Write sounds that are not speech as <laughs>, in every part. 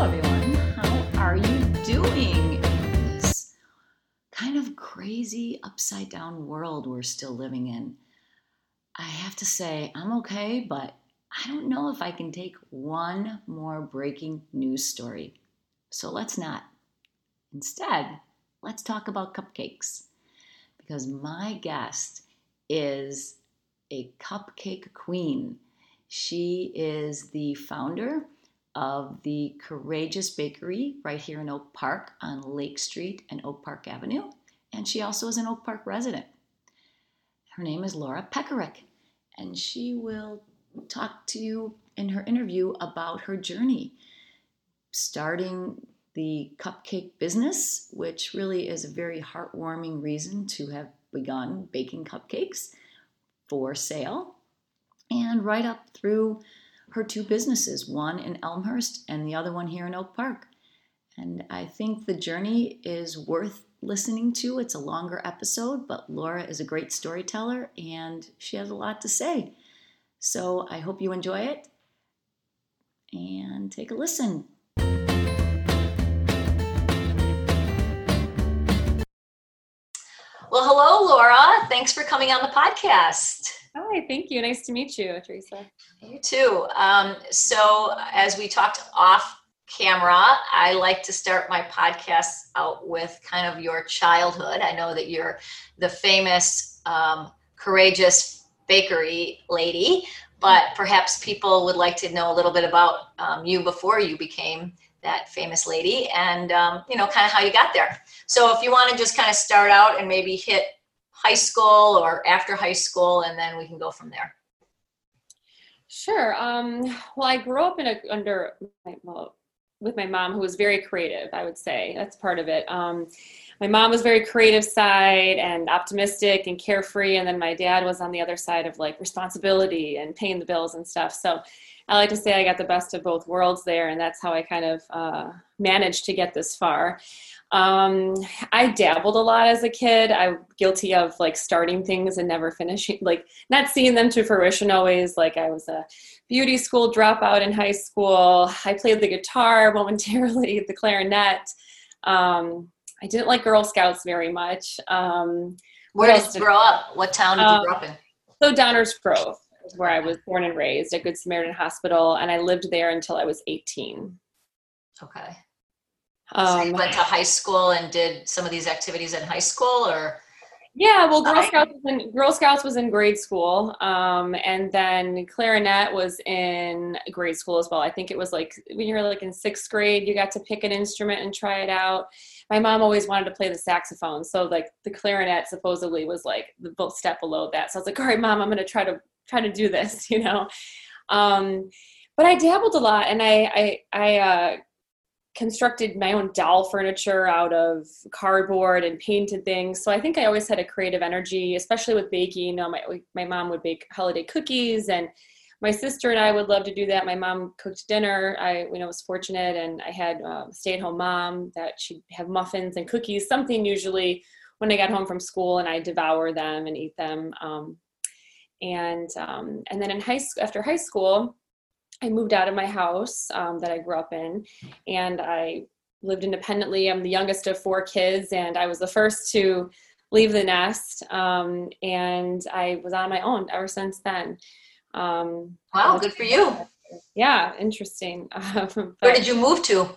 Hello, everyone. How are you doing in this kind of crazy upside down world we're still living in? I have to say, I'm okay, but I don't know if I can take one more breaking news story. So let's not. Instead, let's talk about cupcakes. Because my guest is a cupcake queen. She is the founder of the Courageous Bakery right here in Oak Park on Lake Street and Oak Park Avenue. And she also is an Oak Park resident. Her name is Laura Pekarek, and she will talk to you in her interview about her journey starting the cupcake business, which really is a very heartwarming reason to have begun baking cupcakes for sale, and right up through her two businesses, one in Elmhurst and the other one here in Oak Park. And I think the journey is worth listening to. It's a longer episode, but Laura is a great storyteller and she has a lot to say. So I hope you enjoy it and take a listen. Well, hello, Laura. Thanks for coming on the podcast. Hi, thank you. Nice to meet you, Teresa. You too. Um, so, as we talked off camera, I like to start my podcast out with kind of your childhood. I know that you're the famous, um, courageous bakery lady, but perhaps people would like to know a little bit about um, you before you became that famous lady and um, you know kind of how you got there so if you want to just kind of start out and maybe hit high school or after high school and then we can go from there. Sure um, well i grew up in a under well, with my mom who was very creative i would say. That's part of it. Um, my mom was very creative side and optimistic and carefree and then my dad was on the other side of like responsibility and paying the bills and stuff. So I like to say I got the best of both worlds there, and that's how I kind of uh, managed to get this far. Um, I dabbled a lot as a kid. I'm guilty of like starting things and never finishing, like not seeing them to fruition always. Like I was a beauty school dropout in high school. I played the guitar <laughs> momentarily, the clarinet. Um, I didn't like Girl Scouts very much. Um, Where did you grow up? What town did you grow up in? So Downers Grove where I was born and raised at Good Samaritan Hospital, and I lived there until I was 18. Okay. Um, so you went to high school and did some of these activities in high school, or? Yeah, well, Girl Scouts was in, Girl Scouts was in grade school, um, and then clarinet was in grade school as well. I think it was like when you were like in sixth grade, you got to pick an instrument and try it out. My mom always wanted to play the saxophone, so like the clarinet supposedly was like the step below that. So I was like, all right, mom, I'm going to try to try to do this, <laughs> you know. Um, but I dabbled a lot, and I I, I uh, constructed my own doll furniture out of cardboard and painted things. So I think I always had a creative energy, especially with baking. You know, my my mom would bake holiday cookies, and my sister and I would love to do that. My mom cooked dinner. I you know was fortunate, and I had a stay-at-home mom that she'd have muffins and cookies, something usually when I got home from school, and I devour them and eat them. Um, and um, and then in high school after high school i moved out of my house um, that i grew up in and i lived independently. I'm the youngest of four kids and i was the first to leave the nest um, and i was on my own ever since then. Um, wow good for you. Yeah interesting. <laughs> Where did you move to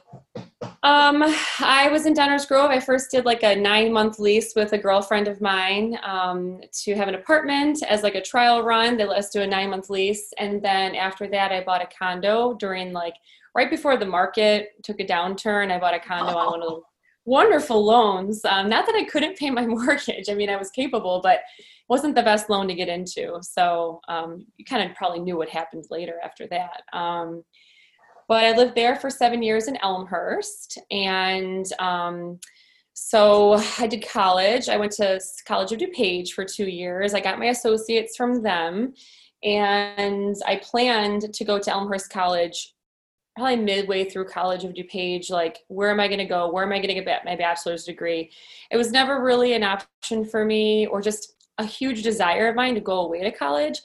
um, I was in Downers Grove. I first did like a nine month lease with a girlfriend of mine um, to have an apartment as like a trial run. They let us do a nine month lease. And then after that, I bought a condo during like right before the market took a downturn. I bought a condo oh. on one of the wonderful loans. Um, not that I couldn't pay my <laughs> mortgage. I mean, I was capable, but wasn't the best loan to get into. So um, you kind of probably knew what happened later after that. But I lived there for seven years in Elmhurst. And um, so I did college. I went to College of DuPage for two years. I got my associates from them. And I planned to go to Elmhurst College probably midway through College of DuPage. Like, where am I going to go? Where am I going to get my bachelor's degree? It was never really an option for me or just a huge desire of mine to go away to college.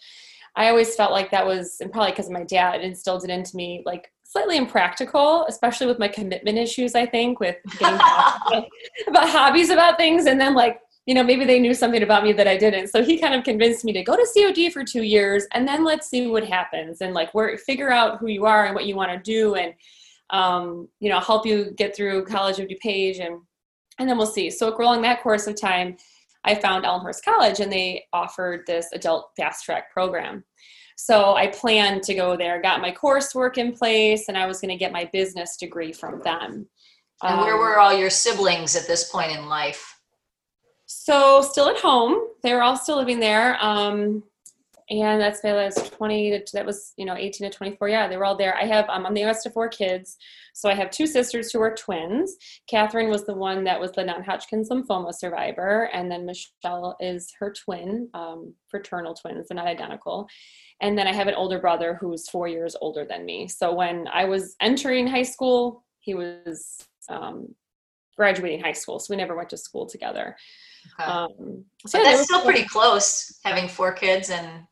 I always felt like that was, and probably because my dad instilled it into me, like slightly impractical, especially with my commitment issues, I think, with <laughs> getting about hobbies about things. And then, like, you know, maybe they knew something about me that I didn't. So he kind of convinced me to go to COD for two years and then let's see what happens and like where figure out who you are and what you want to do and um, you know, help you get through College of DuPage and and then we'll see. So along that course of time, I found Elmhurst College and they offered this adult fast track program. So I planned to go there, got my coursework in place, and I was going to get my business degree from them. And where um, were all your siblings at this point in life? So still at home. They were all still living there. Um, and that's that was 20 to, that was you know 18 to 24 yeah they were all there i have um, i'm the youngest of four kids so i have two sisters who are twins catherine was the one that was the non-hodgkin's lymphoma survivor and then michelle is her twin um, fraternal twins they're not identical and then I have an older brother who's four years older than me. So when I was entering high school, he was um, graduating high school. So we never went to school together. Okay. Um, so that's still pretty close, having four kids in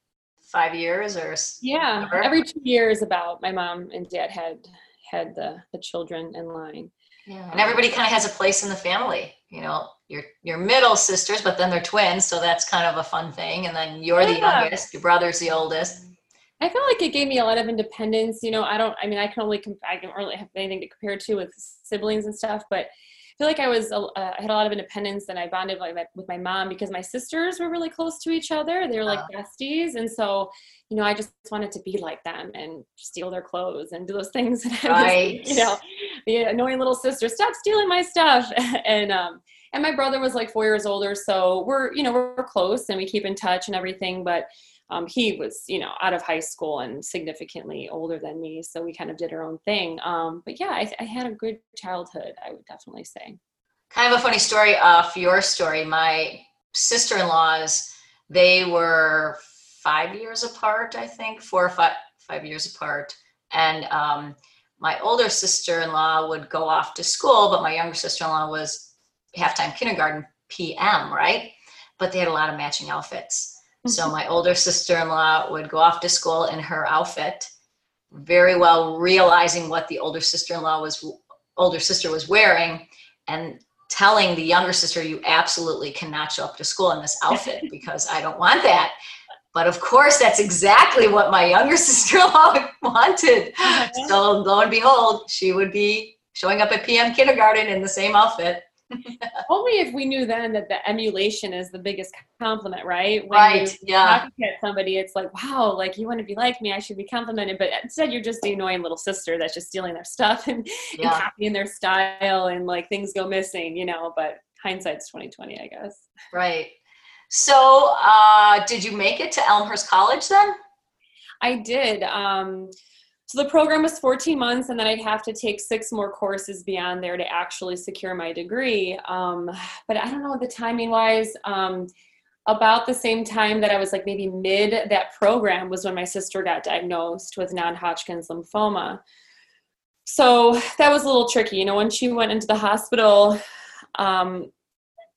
five years or yeah, every two years about my mom and dad had had the the children in line. Yeah, and um, everybody kind of has a place in the family. You know, your your middle sisters, but then they're twins, so that's kind of a fun thing. And then you're yeah. the youngest, your brother's the oldest. I feel like it gave me a lot of independence. You know, I don't. I mean, I can only. I don't really have anything to compare to with siblings and stuff, but feel like I was. Uh, I had a lot of independence, and I bonded with my, with my mom because my sisters were really close to each other. They were like uh. besties, and so you know, I just wanted to be like them and steal their clothes and do those things. And right. Was, you know, the annoying little sister, stop stealing my stuff. <laughs> and um, and my brother was like four years older, so we're you know we're close and we keep in touch and everything. But um, he was you know out of high school and significantly older than me, so we kind of did our own thing. Um, but yeah, I, I had a good childhood. I would definitely say. Kind of a funny story off your story. My sister-in-laws, they were five years apart, I think, four or five five years apart. And um, my older sister-in-law would go off to school, but my younger sister-in-law was half-time kindergarten PM, right? But they had a lot of matching outfits. So my older sister-in-law would go off to school in her outfit, very well realizing what the older sister-in-law was older sister was wearing, and telling the younger sister, "You absolutely cannot show up to school in this outfit <laughs> because I don't want that." But of course, that's exactly what my younger <laughs> sister in law wanted. Uh-huh. So lo and behold, she would be showing up at PM kindergarten in the same outfit. <laughs> Only if we knew then that the emulation is the biggest compliment, right? When right. You yeah. At somebody, it's like, wow, like you want to be like me, I should be complimented. But instead, you're just the annoying little sister that's just stealing their stuff and, yeah. and copying their style, and like things go missing, you know. But hindsight's 2020, I guess. Right. So, uh, did you make it to Elmhurst College then? I did. Um, so the program was 14 months, and then I'd have to take six more courses beyond there to actually secure my degree. Um, but I don't know the timing wise. Um, about the same time that I was like maybe mid that program was when my sister got diagnosed with non Hodgkin's lymphoma. So that was a little tricky. You know, when she went into the hospital, um,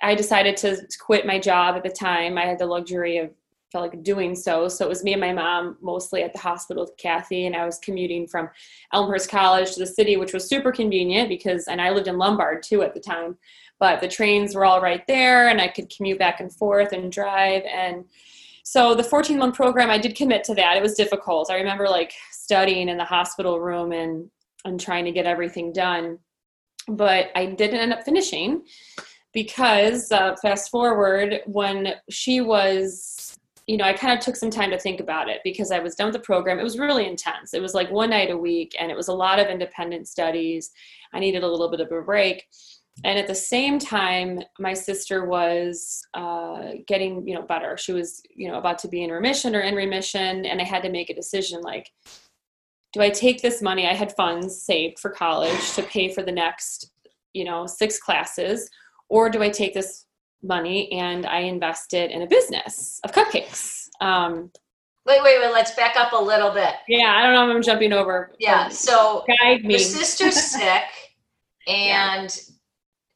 I decided to quit my job at the time. I had the luxury of felt like doing so. So it was me and my mom mostly at the hospital with Kathy, and I was commuting from Elmhurst College to the city, which was super convenient because, and I lived in Lombard too at the time, but the trains were all right there, and I could commute back and forth and drive. And so the 14 month program, I did commit to that. It was difficult. I remember like studying in the hospital room and and trying to get everything done, but I didn't end up finishing because uh, fast forward when she was you know i kind of took some time to think about it because i was done with the program. It was really intense. It was like one night a week and it was a lot of independent studies. I needed a little bit of a break. And at the same time my sister was uh, getting you know better. She was you know about to be in remission or in remission and i had to make a decision like do I take this money? I had funds saved for college to pay for the next, you know, six classes, or do I take this money and I invested in a business of cupcakes? Um, wait, wait, wait. Let's back up a little bit. Yeah, I don't know if I'm jumping over. Yeah, so guide me. Your sister's <laughs> sick, and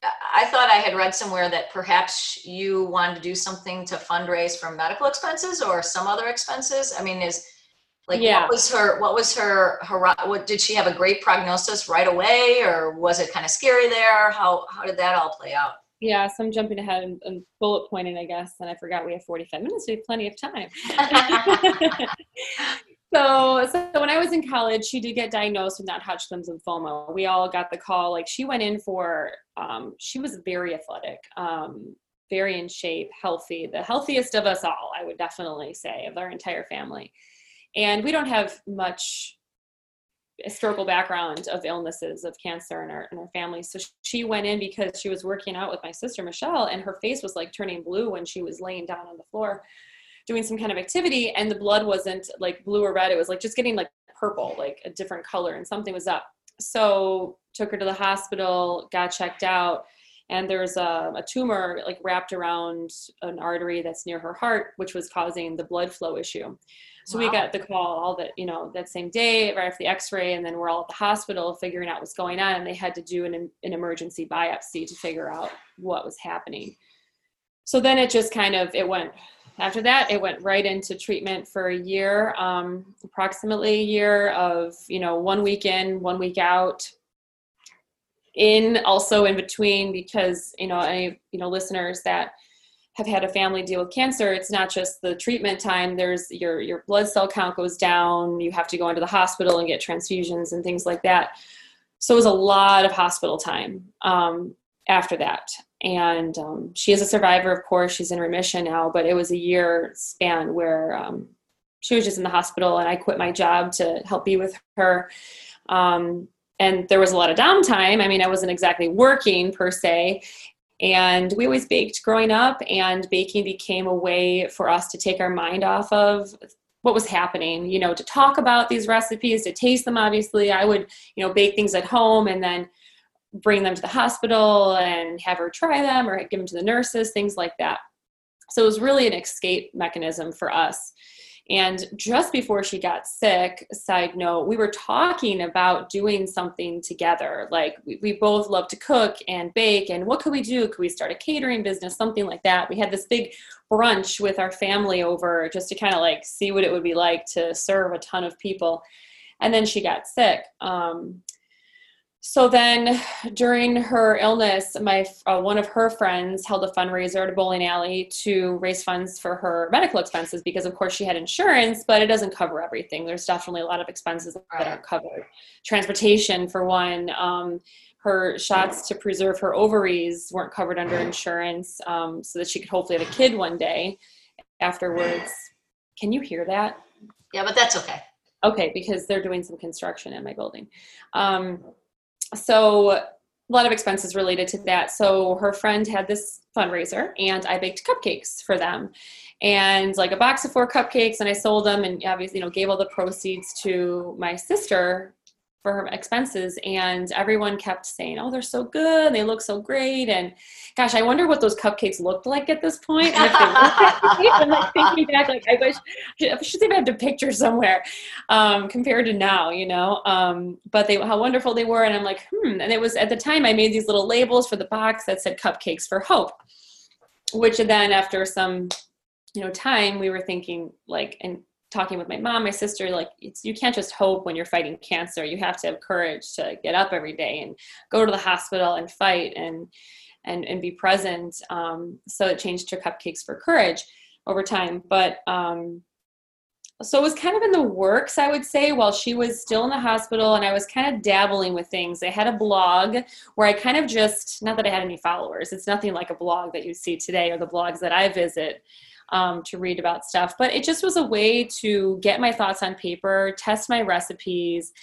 yeah. I thought I had read somewhere that perhaps you wanted to do something to fundraise for medical expenses or some other expenses. I mean, is like yeah. what was her what was her her what did she have a great prognosis right away or was it kind of scary there? How how did that all play out? Yeah, so I'm jumping ahead and, and bullet pointing, I guess, and I forgot we have 45 minutes. We have plenty of time. <laughs> so, so when I was in college, she did get diagnosed with non-Hodgkin's lymphoma. We all got the call. Like she went in for, um, she was very athletic, um, very in shape, healthy, the healthiest of us all, I would definitely say, of our entire family. And we don't have much historical background of illnesses of cancer in our in our family. So she went in because she was working out with my sister Michelle, and her face was like turning blue when she was laying down on the floor doing some kind of activity, and the blood wasn't like blue or red. It was like just getting like purple, like a different color, and something was up. So took her to the hospital, got checked out, and there's a, a tumor like wrapped around an artery that's near her heart, which was causing the blood flow issue. So wow. we got the call all that, you know, that same day, right after the x-ray, and then we're all at the hospital figuring out what's going on. And they had to do an, an emergency biopsy to figure out what was happening. So then it just kind of, it went, after that, it went right into treatment for a year, um, approximately a year of, you know, one week in, one week out, in also in between because you know any you know listeners that have had a family deal with cancer, it's not just the treatment time. There's your your blood cell count goes down. You have to go into the hospital and get transfusions and things like that. So it was a lot of hospital time um, after that. And um, she is a survivor, of course. She's in remission now, but it was a year span where um, she was just in the hospital, and I quit my job to help be with her. Um, and there was a lot of downtime. I mean, I wasn't exactly working per se, and we always baked growing up, and baking became a way for us to take our mind off of what was happening, you know, to talk about these recipes, to taste them, obviously. I would, you know, bake things at home and then bring them to the hospital and have her try them or give them to the nurses, things like that. So it was really an escape mechanism for us. And just before she got sick, side note, we were talking about doing something together. Like we, we both love to cook and bake, and what could we do? Could we start a catering business, something like that? We had this big brunch with our family over just to kind of like see what it would be like to serve a ton of people. And then she got sick. Um, so then <sighs> during her illness my uh, one of her friends held a fundraiser at a bowling alley to raise funds for her medical expenses because of course she had insurance but it doesn't cover everything. There's definitely a lot of expenses that aren't covered. Transportation for one um, her shots to preserve her ovaries weren't covered under insurance um, so that she could hopefully have a kid one day afterwards. Can you hear that? Yeah but that's okay. Okay because they're doing some construction in my building. Um, so a lot of expenses related to that. So her friend had this fundraiser and I baked cupcakes for them and like a box of four cupcakes and I sold them and obviously, you know, gave all the proceeds to my sister for her expenses and everyone kept saying oh they're so good they look so great and gosh i wonder what those cupcakes looked like at this point and if they looked <laughs> i'm like thinking back like i wish i should have had a picture somewhere um, compared to now you know um, but they how wonderful they were and i'm like hmm and it was at the time i made these little labels for the box that said cupcakes for hope which then after some you know time we were thinking like and talking with my mom, my sister, like it's you can't just hope when you're fighting cancer. You have to have courage to get up every day and go to the hospital and fight and and and be present. Um, so it changed to cupcakes for courage over time. But um, so it was kind of in the works, I would say, while she was still in the hospital, and I was kind of dabbling with things. I had a blog where I kind of just, not that I had any followers, it's nothing like a blog that you see today or the blogs that I visit um, to read about stuff. But it just was a way to get my thoughts on paper, test my recipes,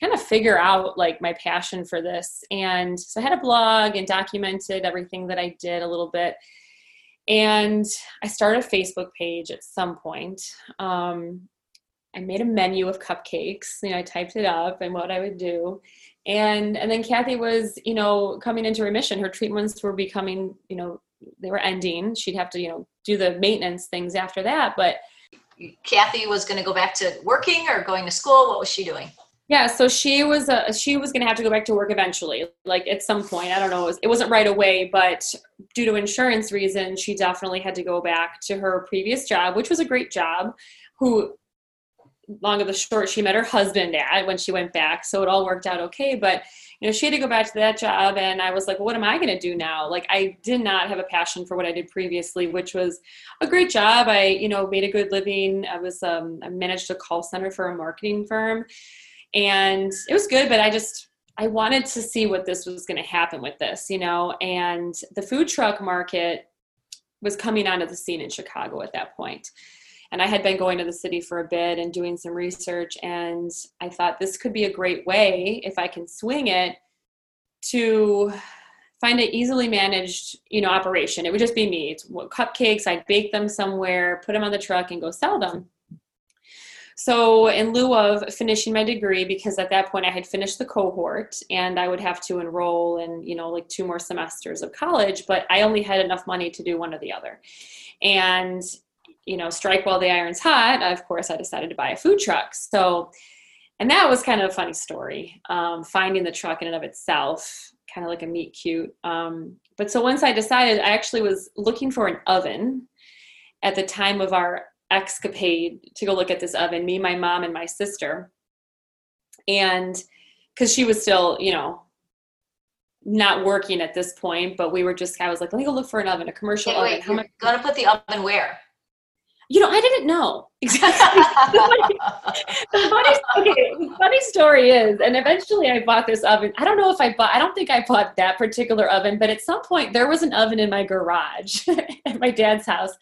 kind of figure out like my passion for this. And so I had a blog and documented everything that I did a little bit. And I started a Facebook page at some point. Um, I made a menu of cupcakes. You know, I typed it up and what I would do. And and then Kathy was, you know, coming into remission. Her treatments were becoming, you know, they were ending. She'd have to, you know, do the maintenance things after that. But Kathy was going to go back to working or going to school. What was she doing? Yeah, so she was uh, she was going to have to go back to work eventually, like at some point. I don't know, it, was, it wasn't right away, but due to insurance reasons, she definitely had to go back to her previous job, which was a great job. Who, long of the short, she met her husband at when she went back, so it all worked out okay. But you know, she had to go back to that job, and I was like, well, what am I going to do now? Like, I did not have a passion for what I did previously, which was a great job. I, you know, made a good living. I was um, I managed a call center for a marketing firm and it was good but i just i wanted to see what this was going to happen with this you know and the food truck market was coming onto the scene in chicago at that point and i had been going to the city for a bit and doing some research and i thought this could be a great way if i can swing it to find an easily managed you know operation. It would just be me. It's cupcakes i'd bake them somewhere put them on the truck and go sell them. So, in lieu of finishing my degree, because at that point I had finished the cohort and I would have to enroll in, you know, like two more semesters of college, but I only had enough money to do one or the other. And, you know, strike while the iron's hot, of course, I decided to buy a food truck. So, and that was kind of a funny story, um, finding the truck in and of itself, kind of like a meet cute. Um, but so once I decided, I actually was looking for an oven at the time of our escapade to go look at this oven, me, my mom, and my sister. And because she was still, you know, not working at this point, but we were just, I was like, let me go look for an oven, a commercial wait, oven. How much? Gonna put the oven where? You know, I didn't know <laughs> exactly. the, funny, okay, the funny story is, and eventually I bought this oven. I don't know if I bought. I don't think I bought that particular oven, but at some point there was an oven in my garage <laughs> at my dad's house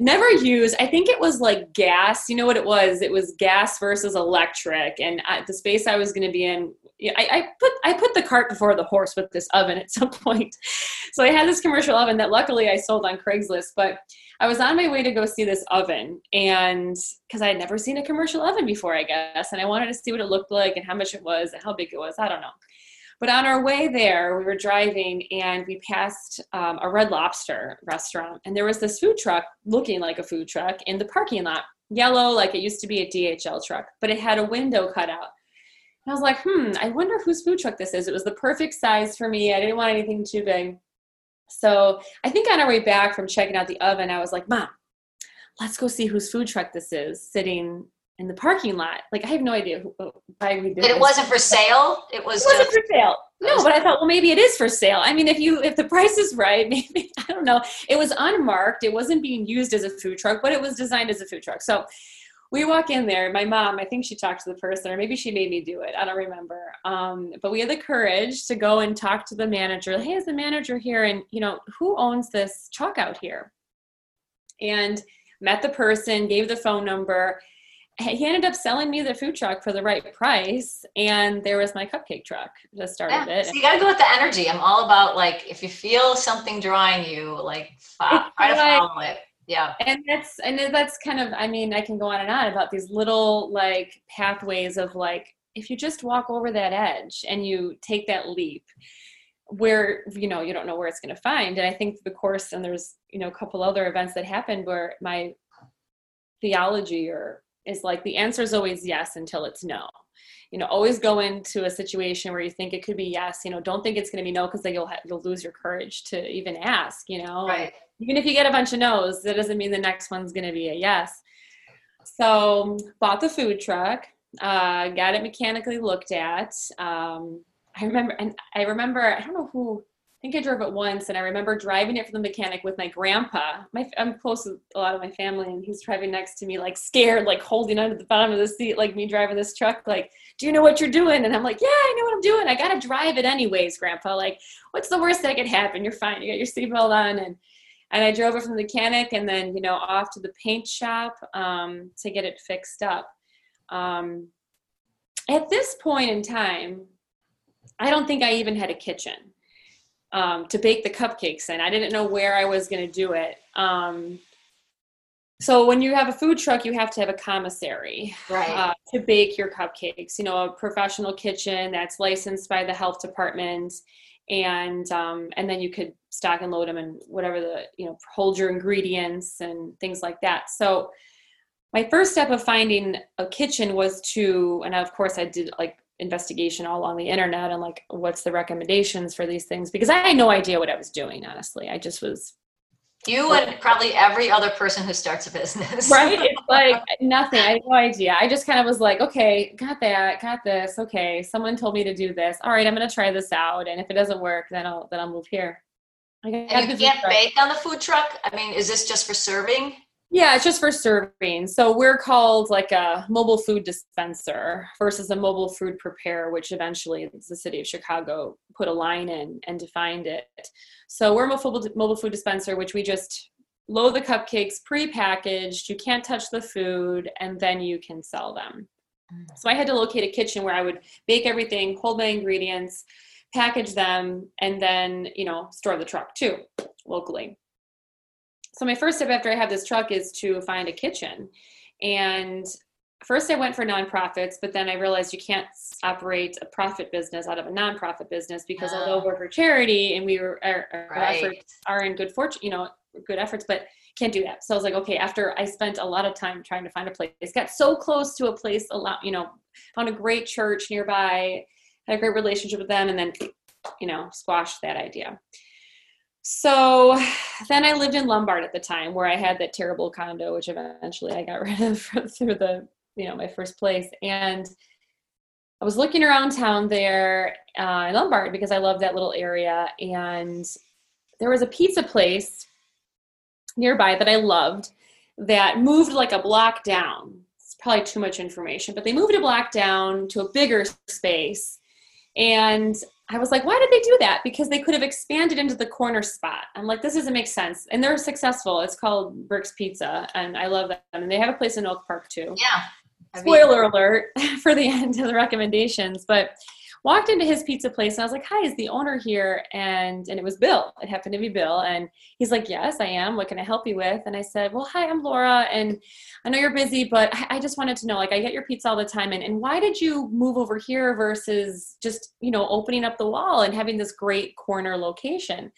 never used i think it was like gas you know what it was it was gas versus electric and I, the space i was going to be in I, I, put i put the cart before the horse with this oven at some <laughs> point so i had this commercial oven that luckily i sold on craigslist but i was on my way to go see this oven and because i had never seen a commercial oven before i guess and i wanted to see what it looked like and how much it was and how big it was i don't know but on our way there, we were driving and we passed um, a Red Lobster restaurant, and there was this food truck looking like a food truck in the parking lot, yellow like it used to be a DHL truck, but it had a window cut out. I was like, hmm, I wonder whose food truck this is. It was the perfect size for me. I didn't want anything too big. So I think on our way back from checking out the oven, I was like, Mom, let's go see whose food truck this is sitting in the parking lot. Like I have no idea who, why we did. It wasn't for sale. It was. It wasn't for sale. No, but I thought, well, maybe it is for sale. I mean, if you if the price is right, <laughs> maybe I don't know. It was unmarked. It wasn't being used as a food truck, but it was designed as a food truck. So we walk in there. My mom, I think she talked to the person, or maybe she made me do it. I don't remember. Um, but we had the courage to go and talk to the manager. Hey, is the manager here? And you know, who owns this truck out here? And met the person, gave the phone number he ended up selling me the food truck for the right price and there was my cupcake truck that started yeah. it so you got to go with the energy i'm all about like if you feel something drawing you like try to follow it yeah. And that's and that's kind of i mean i can go on and on about these little like pathways of like if you just walk over that edge and you take that leap where you know you don't know where it's going to find. And i think the course and there's you know a couple other events that happened where my theology or is like the answer is always yes until it's no. You know always go into a situation where you think it could be yes you know don't think it's going to be no because then you'll ha- you'll lose your courage to even ask you know? Right even if you get a bunch of no's that doesn't mean the next one's going to be a yes so bought the food truck uh, got it mechanically looked at um, i remember and i remember i don't know who I think I drove it once, and I remember driving it for the mechanic with my grandpa. My, I'm close with a lot of my family, and he's driving next to me, like scared, like holding onto the bottom of the seat, like me driving this truck. Like, do you know what you're doing? And I'm like, yeah, I know what I'm doing. I gotta drive it anyways, Grandpa. Like, what's the worst that could happen? You're fine. You got your seatbelt on, and and I drove it from the mechanic, and then you know off to the paint shop um, to get it fixed up. Um, at this point in time, I don't think I even had a kitchen um, to bake the cupcakes in. I didn't know where I was going to do it. Um, so when you have a food truck, you have to have a commissary right. uh, to bake your cupcakes. You know, a professional kitchen that's licensed by the health department, and um, and then you could stock and load them and whatever the you know hold your ingredients and things like that. So my first step of finding a kitchen was to, and of course I did like investigation all on the internet and like what's the recommendations for these things because I had no idea what I was doing. Honestly, I just was you and probably every other person who starts a business. <laughs> Right? It's like <laughs> nothing. I had no idea. I just kind of was like, okay, got that, got this. Okay, someone told me to do this. All right, I'm gonna try this out. And if it doesn't work, then I'll then I'll move here. And you can't bake on the food truck? I mean, is this just for serving? Yeah, it's just for serving. So we're called like a mobile food dispenser versus a mobile food preparer, which eventually the city of Chicago put a line in and defined it. So we're a mobile, mobile food dispenser, which we just load the cupcakes pre-packaged. You can't touch the food, and then you can sell them. Mm. So I had to locate a kitchen where I would bake everything, hold my ingredients, package them, and then you know store the truck too locally so my first step after I have this truck is to find a kitchen. And first I went for nonprofits, but then I realized you can't operate a profit business out of a nonprofit business because although ah. we're for charity and we were our, our right. efforts are in good fortune, you know, good efforts, but can't do that. So I was like, okay, after I spent a lot of time trying to find a place, got so close to a place, a lot, you know, found a great church nearby, had a great relationship with them, and then, you know, squashed that idea. So then I lived in Lombard at the time where I had that terrible condo, which eventually I got <laughs> rid of through the, you know, my first place. And I was looking around town there uh, in Lombard because I love that little area. And there was a pizza place nearby that I loved that moved like a block down. It's probably too much information, but they moved a block down to a bigger space. And I was like, why did they do that? Because they could have expanded into the corner spot. I'm like, this doesn't make sense. And they're successful. It's called Bricks Pizza, and I love them. And they have a place in Oak Park too. Yeah. Spoiler alert <laughs> for the end of the recommendations. But walked into his pizza place and I was like, "Hi, is the owner here?" And and it was Bill. It happened to be Bill, and he's like, "Yes, I am. What can I help you with?" And I said, "Well, hi, I'm Laura, and I know you're busy, but I just wanted to know, like, I get your pizza all the time, and and why did you move over here versus just you know opening up the wall and having this great corner location?"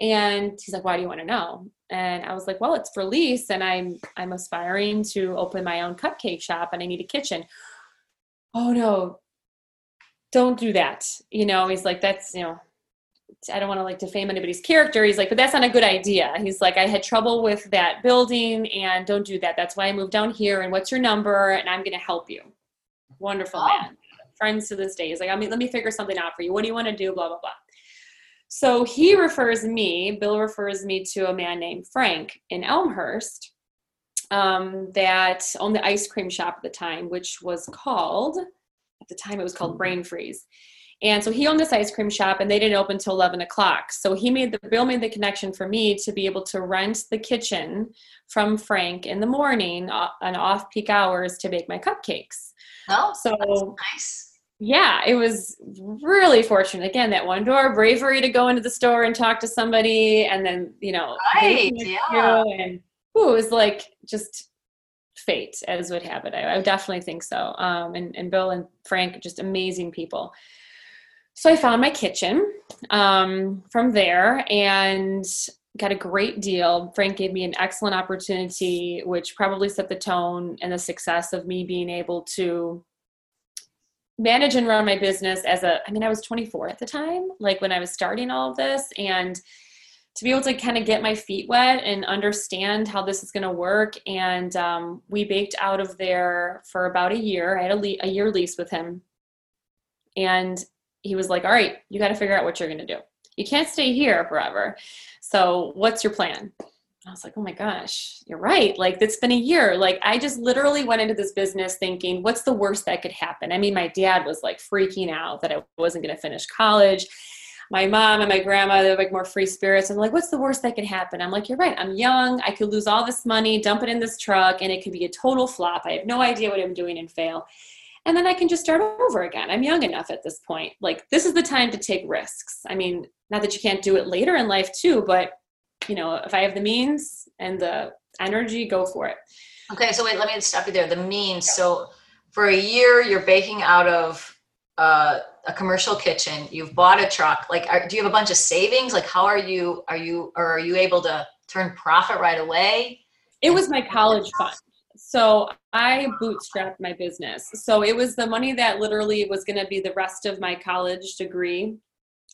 And he's like, "Why do you want to know?" And I was like, "Well, it's for lease, and I'm I'm aspiring to open my own cupcake shop, and I need a kitchen." Oh no, don't do that. You know, he's like, that's, you know, I don't want to like defame anybody's character. He's like, but that's not a good idea. He's like, I had trouble with that building and don't do that. That's why I moved down here. And what's your number? And I'm going to help you. Wonderful oh. man. Friends to this day. He's like, I mean, let me figure something out for you. What do you want to do? Blah, blah, blah. So he refers me, Bill refers me to a man named Frank in Elmhurst um, that owned the ice cream shop at the time, which was called the time it was called mm-hmm. Brain Freeze. And so he owned this ice cream shop and they didn't open until 11 o'clock. So he made the bill made the connection for me to be able to rent the kitchen from Frank in the morning uh, on off peak hours to bake my cupcakes. Oh, so nice. Yeah, it was really fortunate. Again, that one door bravery to go into the store and talk to somebody and then, you know, right, yeah. and ooh, it was like just fate as would have it. I, I definitely think so. Um, and, and Bill and Frank, just amazing people. So I found my kitchen um, from there and got a great deal. Frank gave me an excellent opportunity, which probably set the tone and the success of me being able to manage and run my business as a, I mean, I was 24 at the time, like when I was starting all of this. And to be able to kind of get my feet wet and understand how this is going to work. And um, we baked out of there for about a year. I had a, le- a year lease with him. And he was like, All right, you got to figure out what you're going to do. You can't stay here forever. So, what's your plan? I was like, oh my gosh, you're right. Like, it's been a year. Like, I just literally went into this business thinking, what's the worst that could happen? I mean, my dad was like freaking out that I wasn't going to finish college my mom and my grandma, they're like more free spirits. I'm like, what's the worst that could happen? I'm like, you're right. I'm young. I could lose all this money, dump it in this truck, and it could be a total flop. I have no idea what I'm doing and fail. And then I can just start over again. I'm young enough at this point. Like, this is the time to take risks. I mean, not that you can't do it later in life too, but you know, if I have the means and the energy, go for it. Okay, so wait, let me stop you there. The means. So for a year, you're baking out of uh, a commercial kitchen. You've bought a truck. Like, are, do you have a bunch of savings? Like, how are you? Are you or are you able to turn profit right away? It was my college fund. So I bootstrapped my business. So it was the money that literally was going to be the rest of my college degree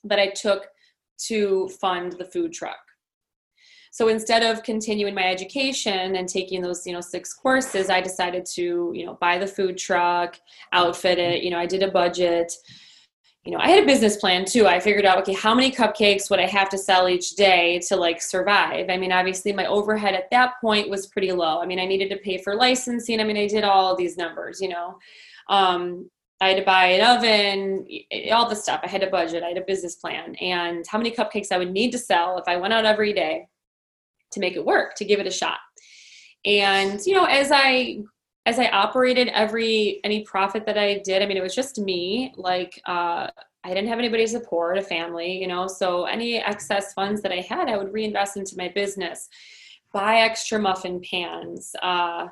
that I took to fund the food truck. So instead of continuing my education and taking those, you know, six courses, I decided to, you know, buy the food truck, outfit it. You know, I did a budget. You know, I had a business plan too. I figured out, okay, how many cupcakes would I have to sell each day to like survive? I mean, obviously my overhead at that point was pretty low. I mean, I needed to pay for licensing. I mean, I did all these numbers, you know. Um, I had to buy an oven, all the stuff. I had a budget, I had a business plan, and how many cupcakes I would need to sell if I went out every day to make it work, to give it a shot. And you know, as I as I operated every any profit that I did, I mean, it was just me. Like uh, I didn't have anybody to support, a family, you know. So any excess funds that I had, I would reinvest into my business, buy extra muffin pans. Uh,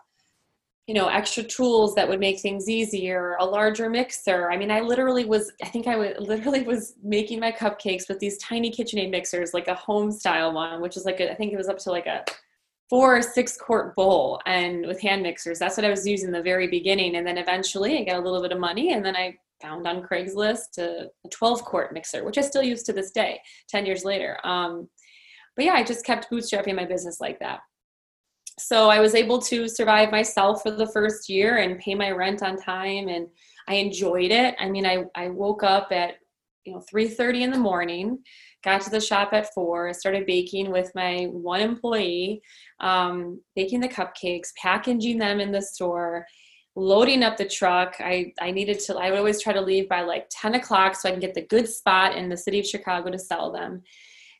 you know extra tools that would make things easier a larger mixer i mean i literally was i think i would <laughs> literally was making my cupcakes with these tiny kitchenaid mixers like a home style one which is like a, I think it was up to like a four six quart bowl and with hand mixers. That's what i was using in the very beginning. And then eventually i got a little bit of money and then i found on craigslist a, a 12 quart mixer which i still use to this day 10 years later. Um, but yeah i just kept bootstrapping my business like that. So I was able to survive myself for the first year and pay my rent on time and I enjoyed it. I mean, I, I woke up at you know 3:30 in the morning, got to the shop at four, started baking with my one employee, um, baking the cupcakes, packaging them in the store, loading up the truck. I I needed to. I would always try to leave by like 10 o'clock so I can get the good spot in the city of Chicago to sell them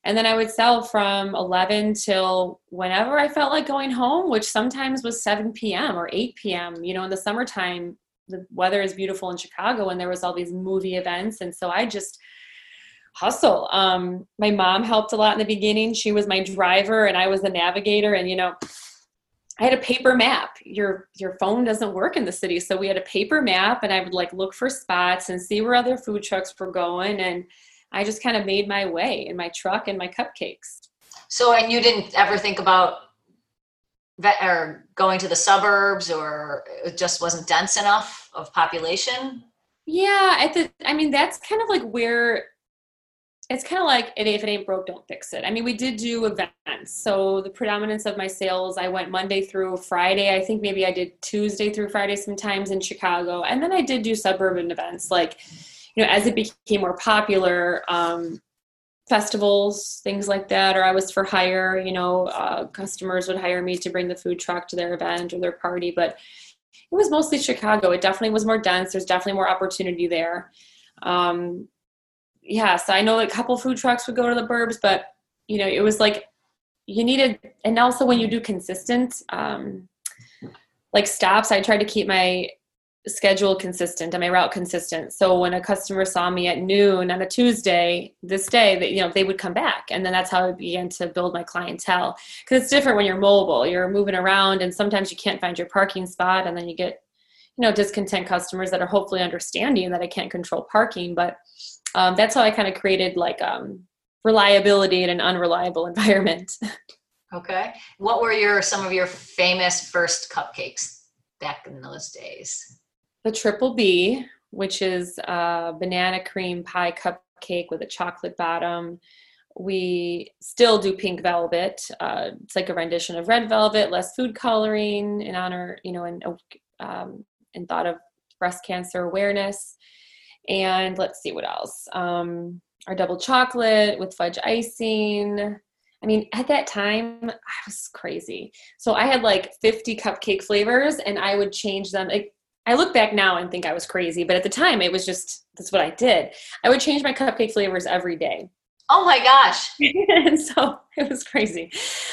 and then I would sell from 11 till whenever I felt like going home, which sometimes was 7 p.m. or 8 p.m. You know, in the summertime, the weather is beautiful in Chicago, and there was all these movie events, and so I just hustle. Um, my mom helped a lot in the beginning. She was my driver, and I was the navigator. And you know, I had a paper map. Your your phone doesn't work in the city, so we had a paper map, and I would like look for spots and see where other food trucks were going, and I just kind of made my way in my truck and my cupcakes. So, and you didn't ever think about vet or going to the suburbs, or it just wasn't dense enough of population? Yeah, at the, I mean, that's kind of like where it's kind of like if it ain't broke, don't fix it. I mean, we did do events. So the predominance of my sales, I went Monday through Friday. I think maybe I did Tuesday through Friday sometimes in Chicago. And then I did do suburban events like you know, as it became more popular, um, festivals, things like that, or I was for hire, you know, uh, customers would hire me to bring the food truck to their event or their party. But it was mostly Chicago. It definitely was more dense. There's definitely more opportunity there. Um, yeah, so I know a couple food trucks would go to the burbs, but you know, it was like you needed, and also when you do consistent, um, like stops, I tried to keep my schedule consistent and my route consistent. So when a customer saw me at noon on a tuesday this day that you know they would come back. And then that's how i began to build my clientele. Because it's different when you're mobile. You're moving around and sometimes you can't find your parking spot and then you get you know discontent customers that are hopefully understanding that i can't control parking. But um, that's how i kind of created like um, reliability in an unreliable <laughs> environment okay what were your some of your famous first cupcakes back in those days the triple B, which is a banana cream pie cupcake with a chocolate bottom. We still do pink velvet. Uh, it's like a rendition of red velvet, less food coloring in honor, you know, in, um, in thought of breast cancer awareness. And let's see what else. Um, our double chocolate with fudge icing. I mean, at that time, I was crazy. So I had like 50 cupcake flavors and I would change them. I look back now and think I was crazy, but at the time it was just that's what I did. I would change my cupcake flavors every day. Oh my gosh. <laughs> and so it was crazy.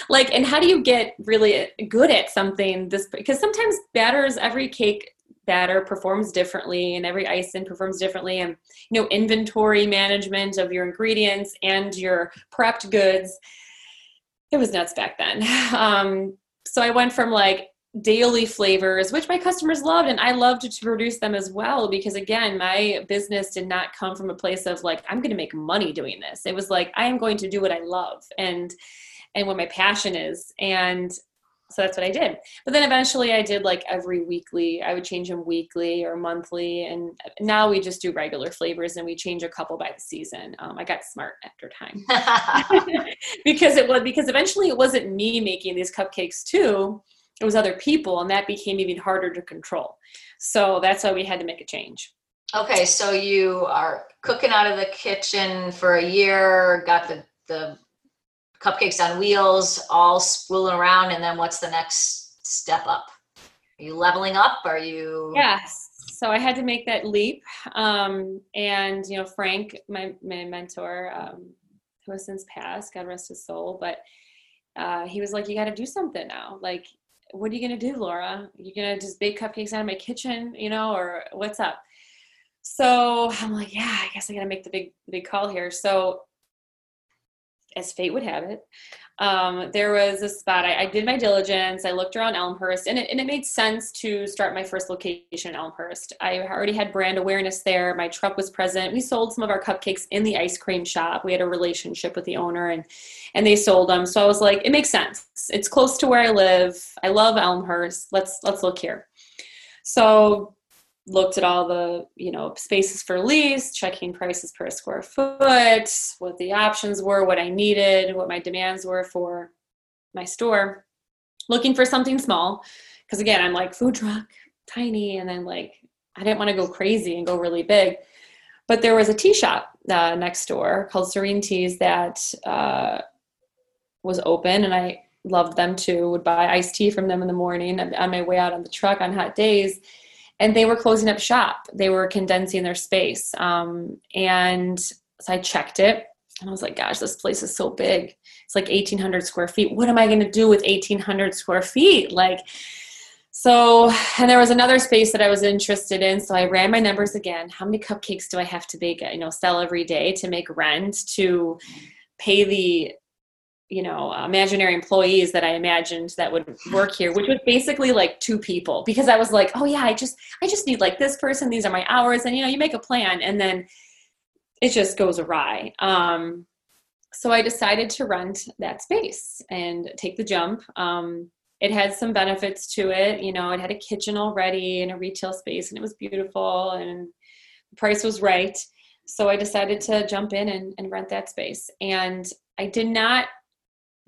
Like and how do you get really good at something this because sometimes batters every cake batter performs differently and every icing performs differently and you know inventory management of your ingredients and your prepped goods it was nuts back then. <laughs> Um, so I went from like daily flavors, which my customers loved, and I loved to produce them as well because, again, my business did not come from a place of like, I'm going to make money doing this. It was like, I am going to do what I love and and what my passion is. And so that's what I did. But then eventually I did like every weekly. I would change them weekly or monthly. And now we just do regular flavors and we change a couple by the season. Um, I got smart after time <laughs> <laughs> because it was because eventually it wasn't me making these cupcakes too. It was other people, and that became even harder to control. So that's why we had to make a change. Okay, so you are cooking out of the kitchen for a year, got the the cupcakes on wheels, all spooling around, and then what's the next step up? Are you leveling up? Are you? Yes. So I had to make that leap, um, and you know, Frank, my my mentor, um, who has since passed, God rest his soul, but uh, he was like, "You got to do something now. Like, what are you gonna do, Laura? You're gonna just bake cupcakes out of my kitchen, you know, or what's up?" So I'm like, "Yeah, I guess I got to make the big big call here." So as fate would have it, um, there was a spot. I, I, did my diligence. I looked around Elmhurst, and it, and it made sense to start my first location in Elmhurst. I already had brand awareness there. My truck was present. We sold some of our cupcakes in the ice cream shop. We had a relationship with the owner, and and they sold them. So I was like, it makes sense. It's close to where I live. I love Elmhurst. Let's let's look here. So looked at all the you know spaces for lease checking prices per square foot what the options were what i needed what my demands were for my store. Looking for something small because again i'm like food truck tiny and then like i didn't want to go crazy and go really big. But there was a tea shop uh, next door called serene teas that uh, was open and i loved them too. Would buy iced tea from them in the morning on my way out on the truck on hot days and they were closing up shop. They were condensing their space. Um, and so I checked it and I was like, gosh, this place is so big. It's like 1,800 square feet. What am I going to do with 1,800 square feet? Like, so, and there was another space that I was interested in. So I ran my numbers again. How many cupcakes do I have to bake, you know, sell every day to make rent, to pay the you know imaginary employees that i imagined that would work here which was basically like two people because i was like oh yeah i just i just need like this person these are my hours and you know you make a plan and then it just goes awry. Um, so i decided to rent that space and take the jump. Um, it had some benefits to it you know it had a kitchen already and a retail space and it was beautiful and the price was right. So i decided to jump in and, and rent that space. And i did not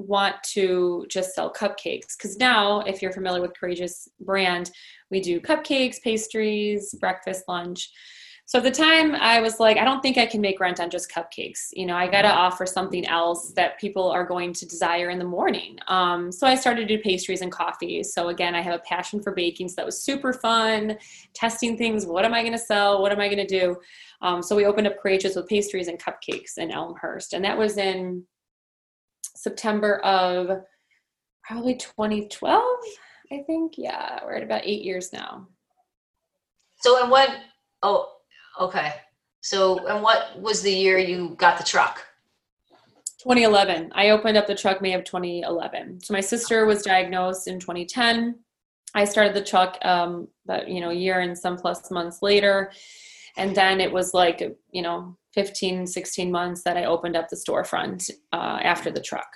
want to just sell cupcakes. Because now if you're familiar with courageous brand we do cupcakes pastries breakfast lunch. So at the time i was like i don't think i can make rent on just cupcakes. You know i got to mm-hmm. offer something else that people are going to desire in the morning. Um, so i started to do pastries and coffees so again i have a passion for baking so that was super fun. Testing things what am i going to sell? What am i going to do? Um, so we opened up courageous with pastries and cupcakes in elmhurst and that was in September of probably 2012, I think. Yeah, we're at about eight years now. So, and what? Oh, okay. So, and what was the year you got the truck? 2011. I opened up the truck May of 2011. So my sister was diagnosed in 2010. I started the truck, um, but you know, a year and some plus months later, and then it was like you know 15 16 months that i opened up the storefront uh, after the truck.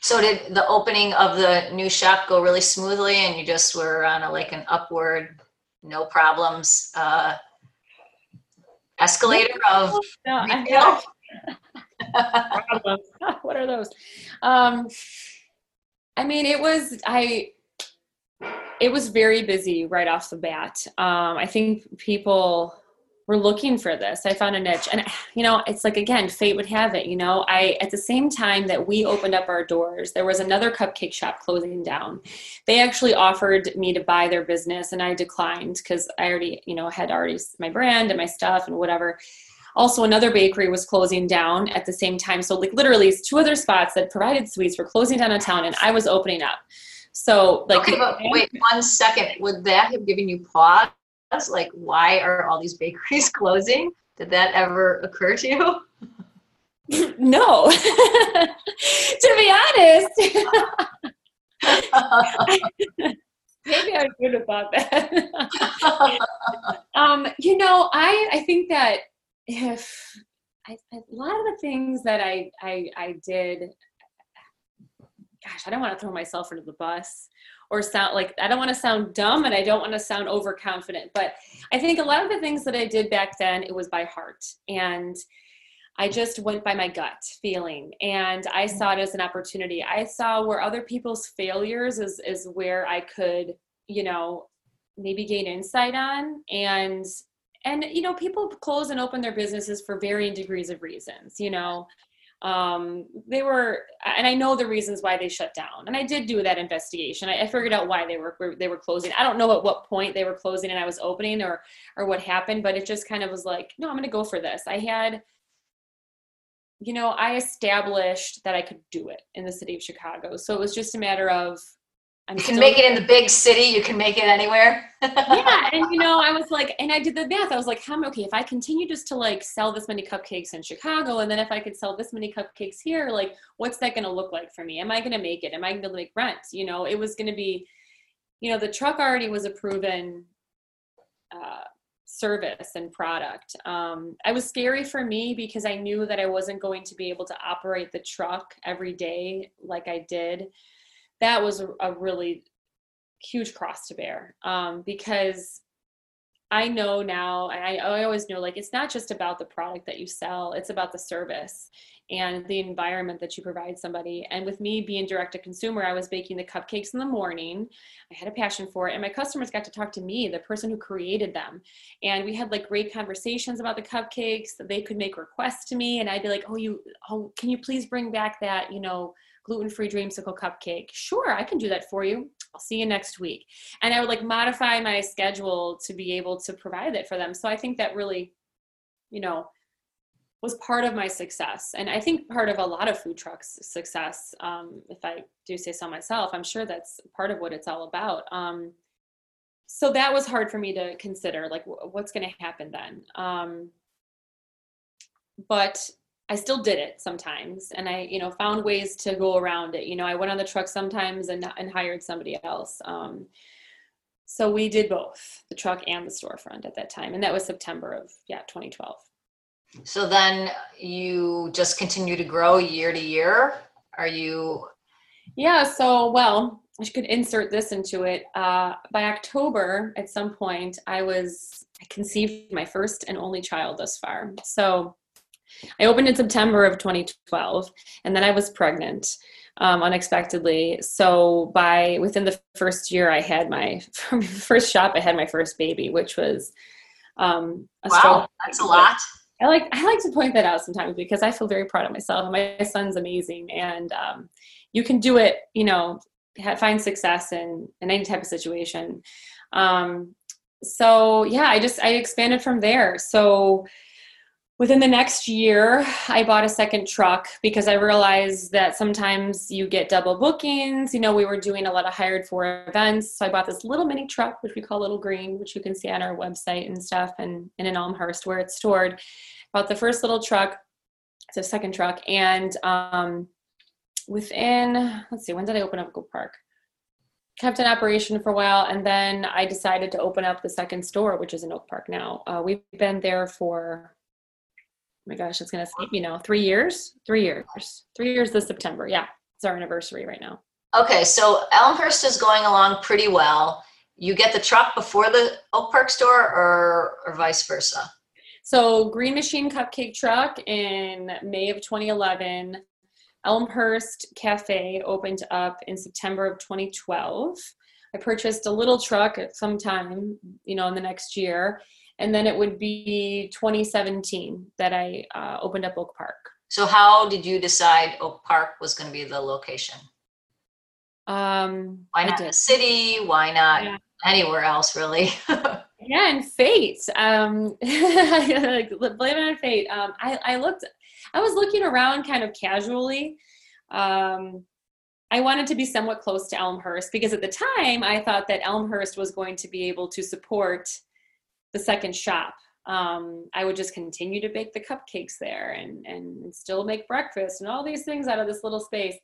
So did the opening of the new shop go really smoothly and you just were on a like an upward no problems uh, escalator of no, <laughs> <laughs> what are those? Um, i mean it was i it was very busy right off the bat. Um, i think people were looking for this. I found a niche. And, you know, it's like, again, fate would have it. You know, I, at the same time that we opened up our doors, there was another cupcake shop closing down. They actually offered me to buy their business and I declined because I already, you know, had already my brand and my stuff and whatever. Also, another bakery was closing down at the same time. So, like, literally, two other spots that provided sweets were closing down in town and I was opening up. So, like, okay, but wait one second. Would that have given you pause? Like why are all these bakeries <laughs> closing did that ever occur to you <laughs> no. <laughs> to be honest, maybe I should have thought that. um, you know, I I think that if I, a lot of the things that I I, I did, gosh, I don't want to throw myself under the bus or sound like I don't want to sound dumb and I don't want to sound overconfident, but I think a lot of the things that I did back then it was by heart and I just went by my gut feeling and I saw it as an opportunity. I saw where other people's failures is is where I could, you know, maybe gain insight on and and you know, people close and open their businesses for varying degrees of reasons, you know. Um, they were, and I know the reasons why they shut down. And I did do that investigation. I, I figured out why they were they were closing. I don't know at what point they were closing and I was opening or or what happened, but it just kind of was like, no, I'm going to go for this. I had you know, I established that I could do it in the city of Chicago. So it was just a matter of I'm you can make it in the big city, you can make it anywhere. yeah. <laughs> And you know, I was like, and I did the math. I was like, how okay, if I continue just to like sell this many cupcakes in Chicago, and then if I could sell this many cupcakes here, like what's that gonna look like for me? Am I gonna make it? Am I gonna make rent? You know, it was gonna be, you know, the truck already was a proven uh, service and product. Um, I was scary for me because I knew that I wasn't going to be able to operate the truck every day like I did. That was a, really huge cross to bear um, because I know now, I, I always know like it's not just about the product that you sell, it's about the service and the environment that you provide somebody. And with me being direct to consumer, I was baking the cupcakes in the morning. I had a passion for it. And my customers got to talk to me, the person who created them. And we had like great conversations about the cupcakes. They could make requests to me. And I'd be like, oh, you, oh, can you please bring back that, you know, gluten-free dreamsicle cupcake. Sure i can do that for you. I'll see you next week. And i would like modify my schedule to be able to provide it for them. So i think that really you know was part of my success. And i think part of a lot of food trucks success um, if i do say so myself i'm sure that's part of what it's all about. Um, so that was hard for me to consider like what's going to happen then? Um, but I still did it sometimes and I, you know, found ways to go around it. You know, I went on the truck sometimes and, and hired somebody else. Um, so we did both the truck and the storefront at that time. And that was September of, yeah, 2012. So then you just continue to grow year to year. Are you? Yeah. So, well, I could insert this into it. Uh, by October, at some point, I was, I conceived my first and only child thus far. So I opened in September of 2012, and then I was pregnant um, unexpectedly. So by within the first year, I had my <laughs> first shop. I had my first baby, which was um, a wow, that's a lot. I like I like to point that out sometimes because I feel very proud of myself. My son's amazing, and um, you can do it. You know, find success in in any type of situation. Um, so yeah, I just I expanded from there. So within the next year i bought a second truck because i realized that sometimes you get double bookings. You know we were doing a lot of hired for events. So i bought this little mini truck which we call little green which you can see on our website and stuff and, and in elmhurst where it's stored. Bought the first little truck it's a second truck and um, within let's see when did i open up Oak Park? Kept in operation for a while and then i decided to open up the second store which is in oak park now. Uh, we've been there for Oh my gosh, it's gonna escape me now. Three years? Three years. Three years this September. Yeah. It's our anniversary right now. Okay, so Elmhurst is going along pretty well. You get the truck before the Oak Park store or or vice versa? So Green Machine Cupcake Truck in May of 2011. Elmhurst Cafe opened up in September of 2012. I purchased a little truck at some time, you know, in the next year and then it would be 2017 that I uh, opened up Oak Park. So how did you decide Oak Park was going to be the location? Um, Why not the city? Why not yeah. anywhere else, really? <laughs> yeah, and fate. Um, <laughs> blame it on fate. Um, I, I looked, I was looking around kind of casually. Um, I wanted to be somewhat close to Elmhurst because at the time I thought that Elmhurst was going to be able to support the second shop um, I would just continue to bake the cupcakes there and, and still make breakfast and all these things out of this little space.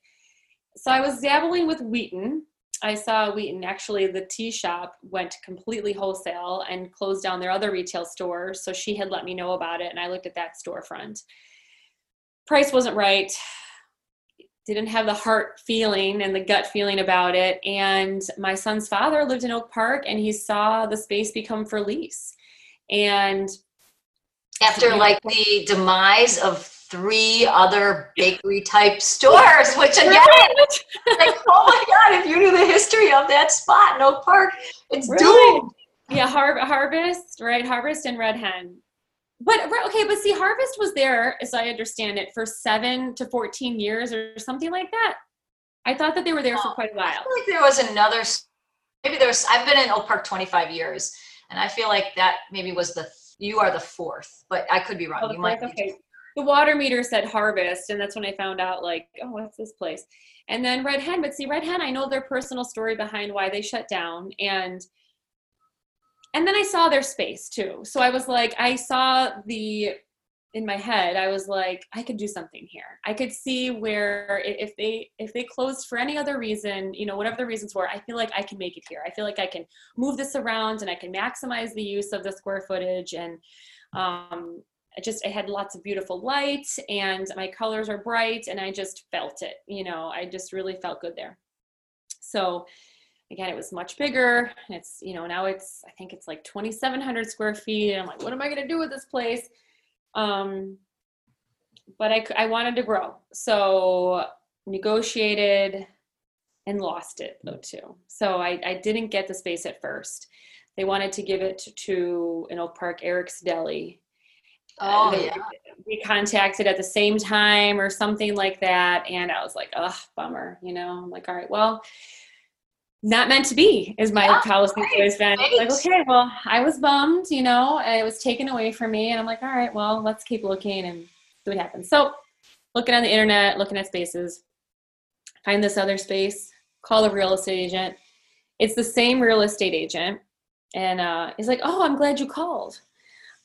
So I was dabbling with Wheaton. I saw Wheaton actually the tea shop went completely wholesale and closed down their other retail stores. So she had let me know about it and I looked at that storefront. Price wasn't right. Didn't have the heart feeling and the gut feeling about it. And my son's father lived in Oak Park and he saw the space become for lease and after like the demise of three other bakery type stores, which again, like, oh my God, if you knew the history of that spot in Oak Park, it's really? doomed. Yeah, Har- Harvest, right? Harvest and Red Hen. But okay, but see, Harvest was there, as I understand it, for seven to 14 years or something like that. I thought that they were there for quite a while. I feel like there was another, maybe there was, I've been in Oak Park 25 years and I feel like that maybe was the you are the fourth, but I could be wrong. Oh, you might okay. The water meter said harvest, and that's when I found out like, oh, what's this place? And then Red Hen, but see, Red Hen, I know their personal story behind why they shut down, and and then I saw their space too. So I was like, I saw the in my head i was like i could do something here. I could see where if they if they closed for any other reason you know whatever the reasons were i feel like i can make it here. I feel like i can move this around and i can maximize the use of the square footage. And um I just I had lots of beautiful light and my colors are bright and I just felt it you know I just really felt good there. So again it was much bigger. It's you know now it's I think it's like 2700 square feet and I'm like what am I going to do with this place um, but I, I wanted to grow. So negotiated and lost it though too. So I, I didn't get the space at first. They wanted to give it to, to an Oak Park Eric's Deli. Oh, uh, yeah. We contacted at the same time or something like that. And I was like, oh, bummer. You know, I'm like, all right, well, not meant to be is my yeah, policy right, always been right. like okay well i was bummed you know it was taken away from me and i'm like all right well let's keep looking and see what happens. So looking on the internet looking at spaces find this other space call a real estate agent. It's the same real estate agent and uh, he's like oh i'm glad you called.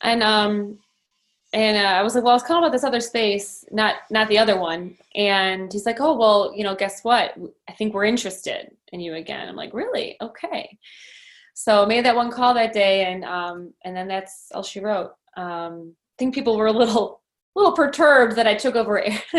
And um and uh, I was like, well, I was calling about this other space, not not the other one. And he's like, oh, well, you know, guess what? I think we're interested in you again. I'm like, really? Okay. So made that one call that day, and um, and then that's all she wrote. Um, I think people were a little little perturbed that I took over <laughs>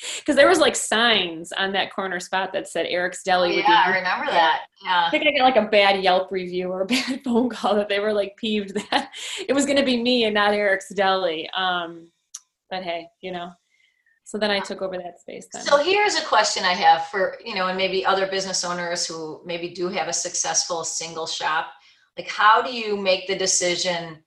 <laughs> because there was like signs on that corner spot that said Eric's Deli. Oh, yeah, I remember that. Yeah. I think I got like a bad Yelp review or a <laughs> bad phone call that they were like peeved <laughs> that it was going to be me and not Eric's Deli. Um, but hey, you know. So then I took over that space. Then. So here's a question I have for you know, and maybe other business owners who maybe do have a successful single shop. Like, how do you make the decision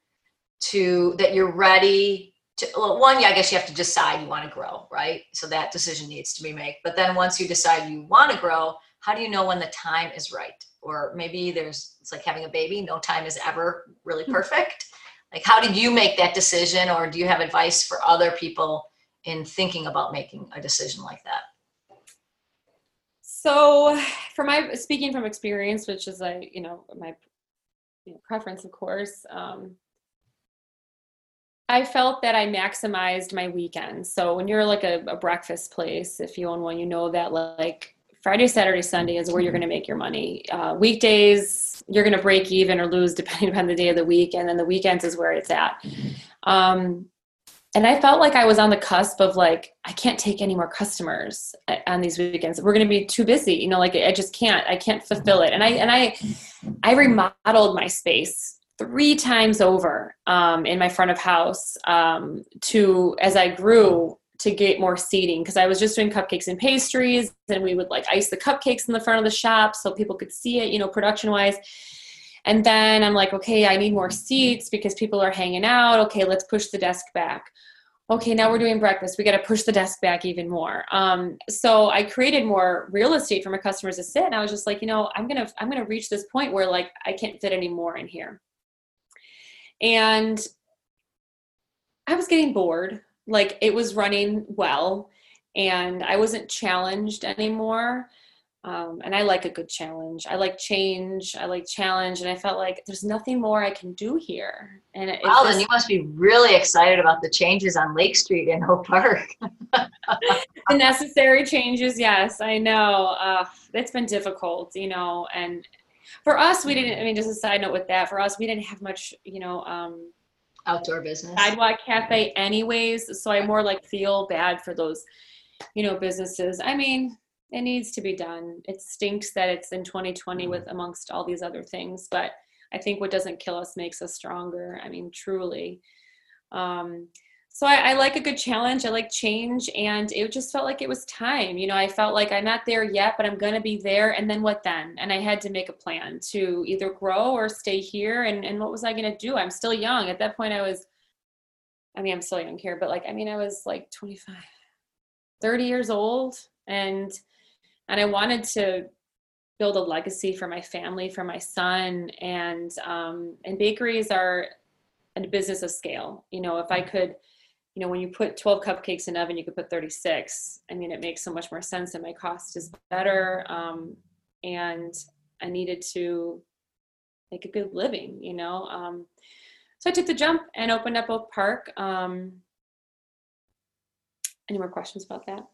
to that you're ready to, well, one, yeah, I guess you have to decide you want to grow, right? So that decision needs to be made. But then once you decide you want to grow, how do you know when the time is right? Or maybe there's, it's like having a baby, no time is ever really hmm. perfect. Like, how did you make that decision? Or do you have advice for other people in thinking about making a decision like that? So, for my speaking from experience, which is I, you know, my you know, preference, of course, um, I felt that I maximized my weekends. So when you're like a, a, breakfast place, if you own one, you know that like Friday, Saturday, Sunday is where you're going to make your money. Uh, weekdays, you're going to break even or lose <laughs> depending upon the day of the week, and then the weekends is where it's at. Um, and I felt like I was on the cusp of like I can't take any more customers uh, on these weekends. We're going to be too busy, you know. Like I just can't. I can't fulfill it. And I and I I remodeled my space three times over um, in my front of house um, to as I grew to get more seating because I was just doing cupcakes and pastries and we would like ice the cupcakes in the front of the shop so people could see it, you know, production wise. And then I'm like, okay, I need more seats because people are hanging out. Okay, let's push the desk back. Okay, now we're doing breakfast. We got to push the desk back even more. Um, so I created more real estate for my customers to sit, and I was just like, you know, I'm gonna I'm gonna reach this point where like I can't fit any more in here. And I was getting bored. Like it was running well and I wasn't challenged anymore. Um, and I like a good challenge. I like change. I like challenge, and I felt like there's nothing more I can do here. And it, wow, then you must be really excited about the changes on Lake Street in Oak Park. <laughs> the necessary changes, yes, I know. Uh, it's been difficult, you know, and for us, we didn't. I mean, just a side note with that, for us, we didn't have much, you know, um, outdoor business, sidewalk cafe, anyways. So I more like feel bad for those, you know, businesses. I mean it needs to be done. It stinks that it's in 2020 mm-hmm. with amongst all these other things, but I think what doesn't kill us makes us stronger. I mean, truly. Um, so I, I, like a good challenge. I like change, and it just felt like it was time. You know, I felt like I'm not there yet, but I'm gonna be there. And then what then? And I had to make a plan to either grow or stay here. And and what was I gonna do? I'm still young. At that point, I was. I mean, I'm still young here, but like, I mean, I was like 25, 30 years old, and and I wanted to build a legacy for my family, for my son, and um, and bakeries are a business of scale. You know, if I could, you know, when you put 12 cupcakes in oven, you could put 36. I mean, it makes so much more sense, and my cost is better. Um, and I needed to make a good living. You know, um, so I took the jump and opened up Oak Park. Um, any more questions about that?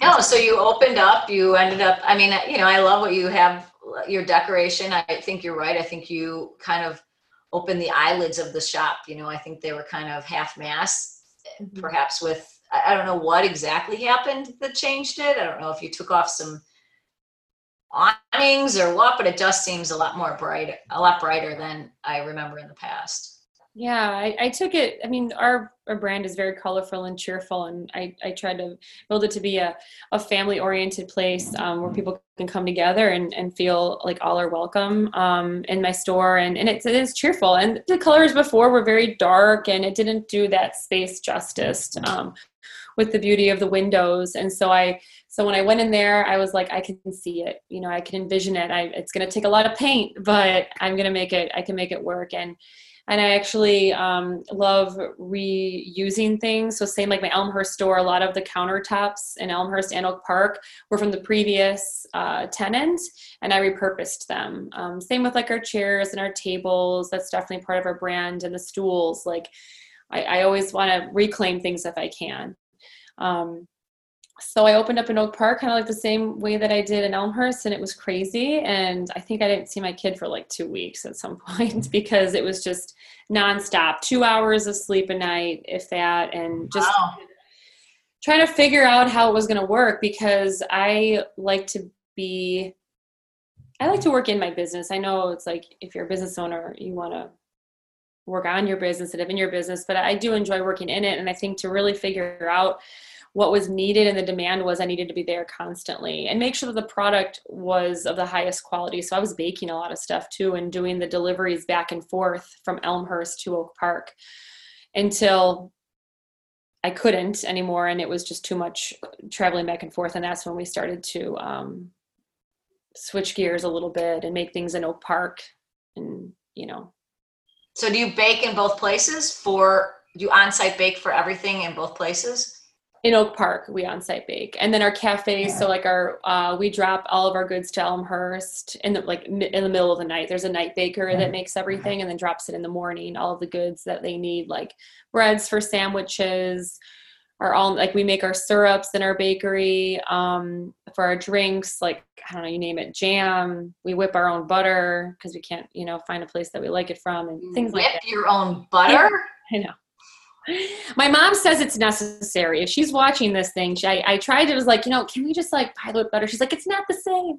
No, so you opened up, you ended up, I mean, you know, I love what you have, your decoration. I think you're right. I think you kind of opened the eyelids of the shop. You know, I think they were kind of half mass, mm-hmm. perhaps with, I don't know what exactly happened that changed it. I don't know if you took off some awnings or what, but it just seems a lot more bright, a lot brighter than I remember in the past. Yeah, I, I, took it. I mean, our, our brand is very colorful and cheerful, and I, I tried to build it to be a, a family oriented place um, where people can come together and, and feel like all are welcome um, in my store. And, and it's, it is cheerful. And the colors before were very dark, and it didn't do that space justice um, with the beauty of the windows. And so I so when I went in there, I was like, I can see it. You know, I can envision it. I, it's going to take a lot of paint, but I'm going to make it. I can make it work. And and I actually um, love reusing things. So same like my Elmhurst store, a lot of the countertops in Elmhurst and Oak Park were from the previous uh, tenant, and I repurposed them. Um, same with like our chairs and our tables. That's definitely part of our brand, and the stools. Like I, I always want to reclaim things if I can. Um, so I opened up in Oak Park, kind of like the same way that I did in Elmhurst, and it was crazy. And I think I didn't see my kid for like two weeks at some <laughs> point mm. because it was just nonstop, two hours of sleep a night, if that, and just wow. trying to figure out how it was going to work because I like to be, I like to work in my business. I know it's like if you're a business owner, you want to work on your business and live in your business, but I do enjoy working in it. And I think to really figure out what was needed and the demand was I needed to be there constantly and make sure that the product was of the highest quality. So I was baking a lot of stuff too and doing the deliveries back and forth from Elmhurst to Oak Park until I couldn't anymore and it was just too much traveling back and forth and that's when we started to um, switch gears a little bit and make things in Oak Park and you know. So do you bake in both places for do you on-site bake for everything in both places? In Oak Park, we on site bake, and then our cafes. So like our, uh, we drop all of our goods to Elmhurst in the like in the middle of the night. There's a night baker that makes everything, and then drops it in the morning. All of the goods that they need, like breads for sandwiches, are all like we make our syrups in our bakery. Um, for our drinks, like I don't know, you name it, jam. We whip our own butter because we can't, you know, find a place that we like it from, and things whip like that. your own butter. Yeah, I know my mom says it's necessary. If she's watching this thing, she, I, I tried. It was like, you know, can we just like pilot butter? She's like, it's not the same.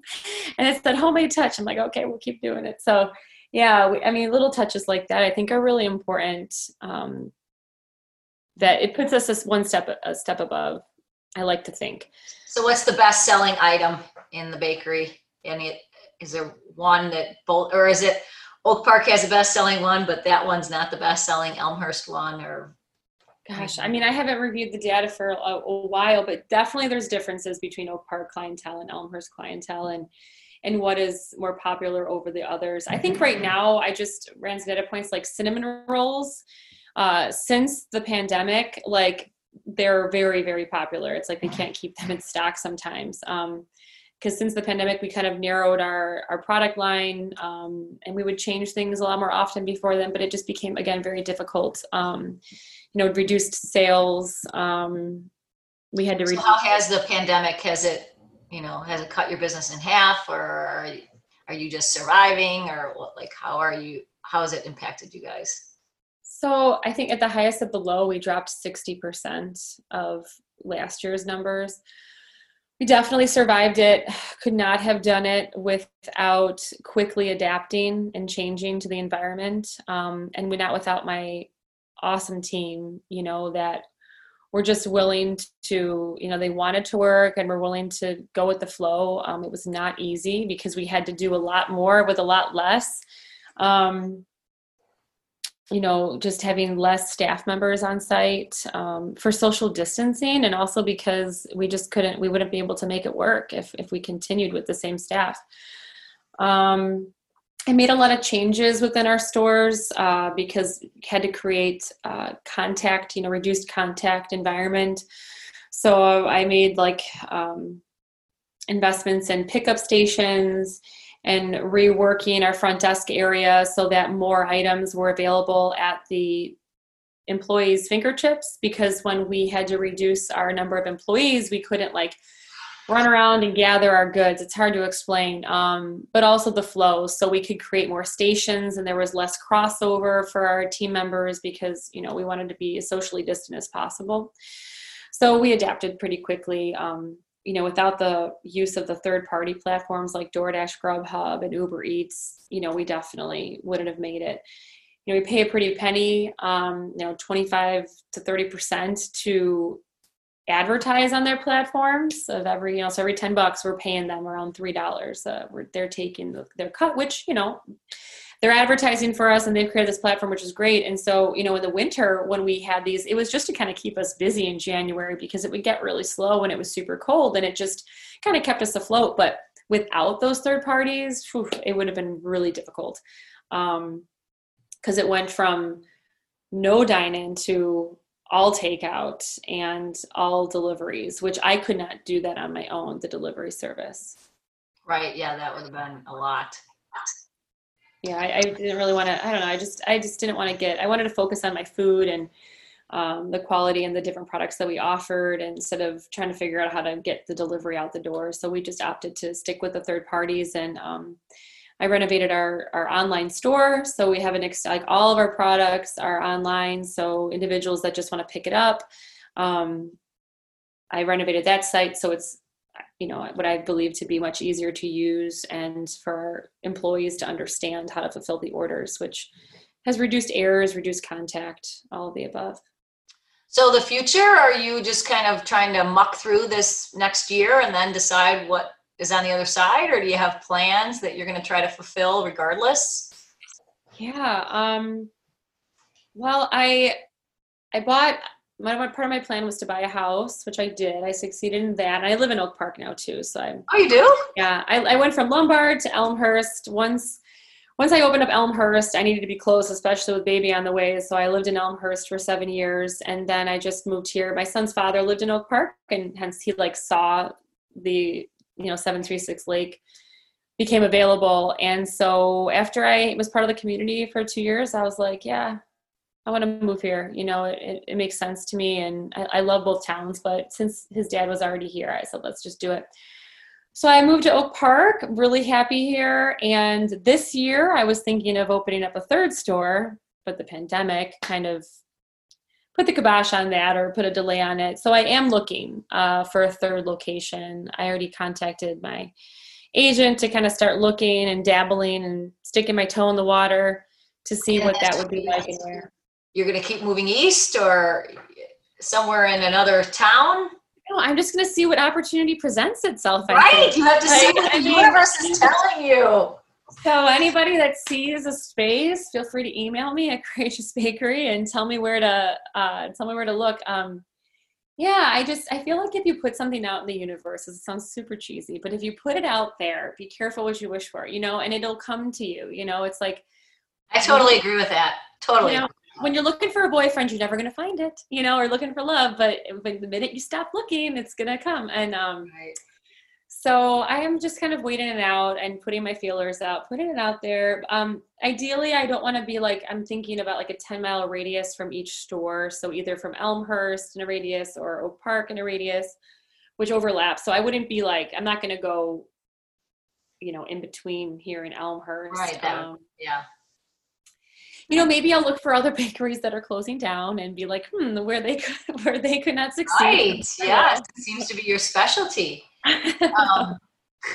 And it's that homemade touch. I'm like, okay, we'll keep doing it. So, yeah, we, I mean, little touches like that I think are really important. Um, that it puts us one step a step above. I like to think. So, what's the best selling item in the bakery? Any is there one that both, or is it Oak Park has the best selling one, but that one's not the best selling Elmhurst one, or Gosh, I mean, I haven't reviewed the data for a, a, while, but definitely there's differences between Oak Park clientele and Elmhurst clientele, and and what is more popular over the others. I think right now, I just ran some data points like cinnamon rolls. Uh, since the pandemic, like they're very very popular. It's like they can't keep them in stock sometimes. Um, because since the pandemic, we kind of narrowed our our product line, um, and we would change things a lot more often before then. But it just became again very difficult. Um, you know, reduced sales. Um, we had to. So how has the pandemic? Has it, you know, has it cut your business in half, or are you, just surviving, or what? Like, how are you? How has it impacted you guys? So I think at the highest of the low, we dropped sixty percent of last year's numbers we definitely survived it could not have done it without quickly adapting and changing to the environment um, and we not without my awesome team you know that were just willing to you know they wanted to work and were willing to go with the flow um, it was not easy because we had to do a lot more with a lot less um, you know, just having less staff members on site um, for social distancing, and also because we just couldn't, we wouldn't be able to make it work if if we continued with the same staff. Um, I made a lot of changes within our stores uh, because had to create uh, contact, you know, reduced contact environment. So I made like um, investments in pickup stations and reworking our front desk area so that more items were available at the employees' fingertips because when we had to reduce our number of employees, we couldn't like run around and gather our goods. It's hard to explain, um, but also the flow. So we could create more stations and there was less crossover for our team members because, you know, we wanted to be as socially distant as possible. So we adapted pretty quickly. Um, you know, without the use of the third party platforms like DoorDash, Grubhub, and Uber Eats, you know, we definitely wouldn't have made it. You know, we pay a pretty penny, um, you know, 25 to 30% to advertise on their platforms of every, you know, so every 10 bucks, we're paying them around $3. Uh, they're taking the, their cut, which, you know, they're advertising for us and they've created this platform which is great. And so you know in the winter when we had these it was just to kind of keep us busy in january because it would get really slow when it was super cold and it just kind of kept us afloat. But without those third parties whew, it would have been really difficult. Because um, it went from no dine-in to all takeout and all deliveries which i could not do that on my own the delivery service. Right yeah that would have been a lot. Yeah I, I didn't really want to i don't know i just i just didn't want to get i wanted to focus on my food and um, the quality and the different products that we offered instead of trying to figure out how to get the delivery out the door. So we just opted to stick with the third parties and um, i renovated our, our online store. So we have an ex- like all of our products are online. So individuals that just want to pick it up um, i renovated that site. So it's you know what i believe to be much easier to use and for employees to understand how to fulfill the orders which has reduced errors reduced contact all of the above. So the future are you just kind of trying to muck through this next year and then decide what is on the other side or do you have plans that you're going to try to fulfill regardless yeah um well i i bought my part of my plan was to buy a house, which I did. I succeeded in that. And I live in Oak Park now too, so I'm. Oh, you do? Yeah, I, I went from Lombard to Elmhurst. Once, once I opened up Elmhurst, I needed to be close, especially with baby on the way. So I lived in Elmhurst for seven years, and then I just moved here. My son's father lived in Oak Park, and hence he like saw the you know seven three six Lake became available. And so after I was part of the community for two years, I was like, yeah, I want to move here. You know, it, it makes sense to me. And I, I, love both towns, but since his dad was already here, I said, let's just do it. So I moved to Oak Park, really happy here. And this year I was thinking of opening up a third store, but the pandemic kind of put the kibosh on that or put a delay on it. So I am looking uh, for a third location. I already contacted my agent to kind of start looking and dabbling and sticking my toe in the water to see what that would be like and where you're going to keep moving east or somewhere in another town? No, I'm just going to see what opportunity presents itself. right. You have to see what the universe is telling you. So anybody that sees a space, feel free to email me at <laughs> Courageous Bakery and tell me where to uh, tell me where to look. Um, yeah, I just I feel like if you put something out in the universe, it sounds super cheesy, but if you put it out there, be careful what you wish for, you know, and it'll come to you. You know, it's like I totally agree with that. Totally. You know, when you're looking for a boyfriend, you're never going to find it, you know, or looking for love. But, but the minute you stop looking, it's going to come. And um, right. So I am just kind of waiting it out and putting my feelers out, putting it out there. Um, ideally, I don't want to be like, I'm thinking about like a 10 mile radius from each store. So either from Elmhurst in a radius or Oak Park in a radius, which overlaps. So I wouldn't be like, I'm not going to go, you know, in between here in Elmhurst. Right. Um, yeah you know, maybe I'll look for other <laughs> bakeries that are closing down and be like, hmm, where they could, <laughs> where they could not succeed. Right. <laughs> Yes, it seems to be your specialty. Um,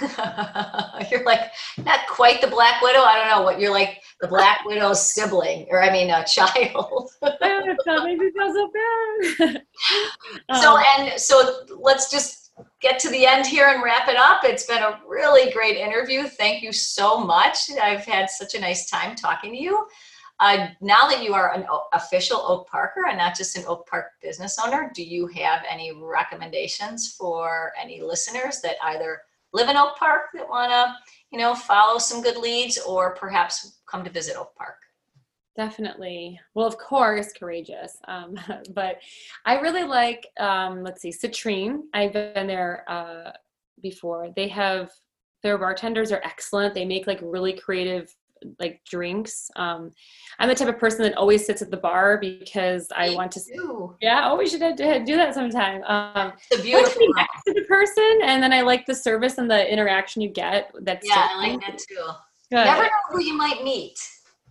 <laughs> you're like not quite the Black Widow. I don't know what you're like the Black Widow's sibling, or I mean, a <laughs> child. that makes me feel so bad. so um, and so, let's just get to the end here and wrap it up. It's been a really great interview. Thank you so much. I've had such a nice time talking to you. Uh, now that you are an official Oak Parker and not just an Oak Park business owner, do you have any recommendations for any listeners that either live in Oak Park that want to, you know, follow some good leads or perhaps come to visit Oak Park? Definitely. Well, of course, courageous. Um, <laughs> but I really like, um, let's see, Citrine. I've been there uh, before. They have their bartenders are excellent. They make like really creative like drinks. Um, I'm the type of person that always sits at the bar because I want to. Too. Yeah, always should have to do that sometime. Um, it's beautiful. Be next to the person, and then I like the service and the interaction you get. That's yeah, I like that too. Good. Never know who you might meet.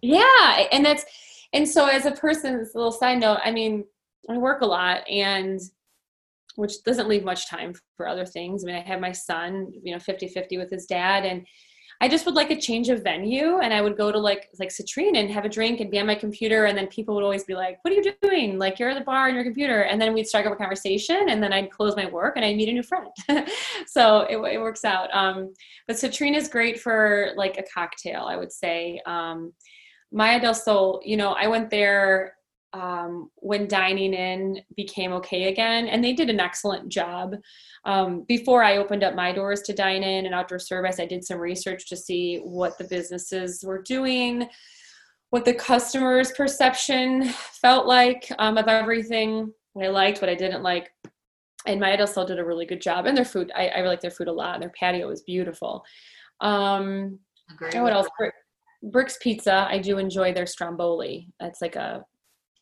Yeah, and that's and so as a person, this little side note. I mean, I work a lot and which doesn't leave much time for other things. I mean, I have my son, you know, 50 50 with his dad, and I just would like a change of venue and I would go to like like Citrine and have a drink and be on my computer and then people would always be like, What are you doing? Like you're at the bar on your computer and then we'd strike up a conversation and then I'd close my work and I'd meet a new friend. <laughs> so it, it works out. Um, but Citrine is great for like a cocktail, I would say. Um, Maya del Sol, you know, I went there um, when dining in became okay again, and they did an excellent job. Um, before I opened up my doors to dine in and outdoor service, I did some research to see what the businesses were doing, what the customer's perception felt like um, of everything, what I liked, what I didn't like. And del Sol did a really good job, and their food, I, I like their food a lot. Their patio is beautiful. Um, what else? Bricks Pizza, I do enjoy their stromboli. That's like a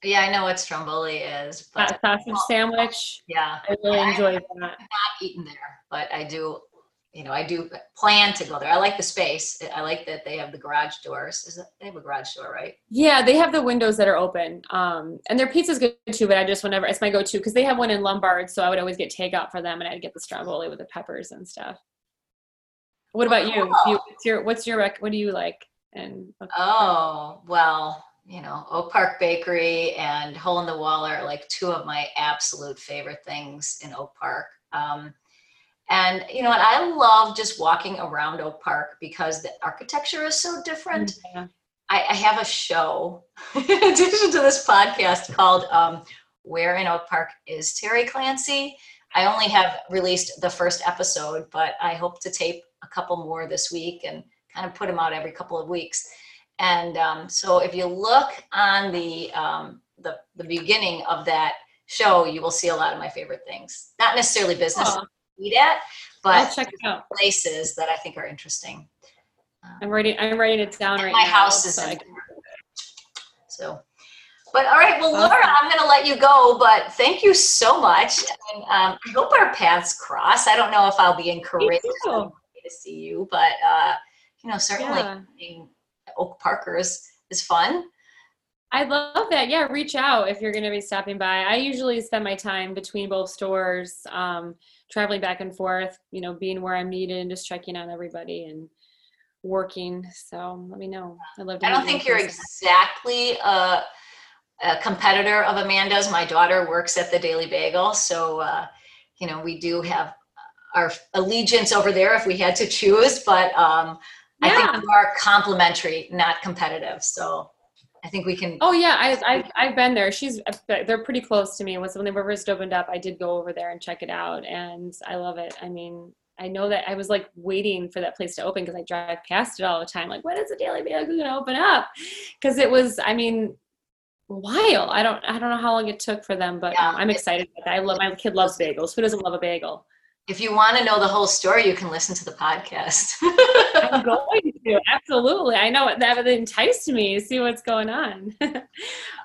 yeah, I know what stromboli is. But sausage well, sandwich. Yeah, I really I, enjoy that. I've not eaten there, but I do. You know, I do plan to go there. I like the space. I like that they have the garage doors. Is it, they have a garage door, right? Yeah, they have the windows that are open. Um, and their pizza's good too. But I just whenever it's my go-to because they have one in Lombard, so I would always get takeout for them, and I'd get the stromboli with the peppers and stuff. What about oh, you? you? What's your what's your rec? What do you like? And oh well, you know, Oak Park Bakery and Hole in the Wall are like two of my absolute favorite things in Oak Park. Um, and you know what? I love just walking around Oak Park because the architecture is so different. Yeah. I, I, have a show <laughs> in addition to this podcast called um, Where in Oak Park is Terry Clancy? I only have released the first episode, but I hope to tape a couple more this week and kind of put them out every couple of weeks. And um, so if you look on the, um, the, the beginning of that show, you will see a lot of my favorite things. Not necessarily business oh. eat at, but places that I think are interesting. I'm writing. I'm writing it down right my now. My house is so, in so. But all right, well, Laura, I'm going to let you go. But thank you so much, and um, I hope our paths cross. I don't know if I'll be encouraged to see you, but uh, you know, certainly yeah. Oak Parkers is fun. I love that. Yeah, reach out if you're going to be stopping by. I usually spend my time between both stores, um, traveling back and forth, you know, being where I'm needed and just checking on everybody and working. So let me know. I love. I don't think you're exactly a, a, competitor of Amanda's. My daughter works at the Daily Bagel, so uh, you know we do have our allegiance over there if we had to choose. But um, yeah. I think we are complementary, not competitive. So I think we can. Oh yeah, I, I've I've been there. She's they're pretty close to me. When when the first opened up, I did go over there and check it out, and I love it. I mean, I know that I was like waiting for that place to open because I drive past it all the time. Like, when is the Daily Bagel going to open up? Because it was, I mean, a while. I don't I don't know how long it took for them, but yeah. um, I'm excited. I love my kid loves bagels. Who doesn't love a bagel? If you want to know the whole story, you can listen to the podcast. <laughs> I'm going to absolutely. I know that enticed me. To see what's going on. <laughs>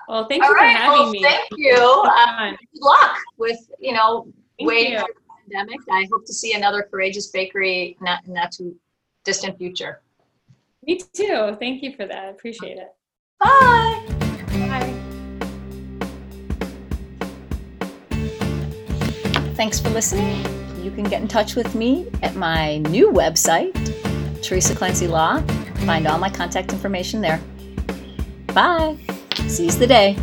well, thank All you right. for having well, me. Thank you. Uh, good luck with you know thank waiting you. for the pandemic. I hope to see another courageous bakery not not too distant future. Me too. Thank you for that. I appreciate it. Bye. Bye. Thanks for listening. You can get in touch with me at my new website, Teresa Clancy Law. Find all my contact information there. Bye. Seize the day.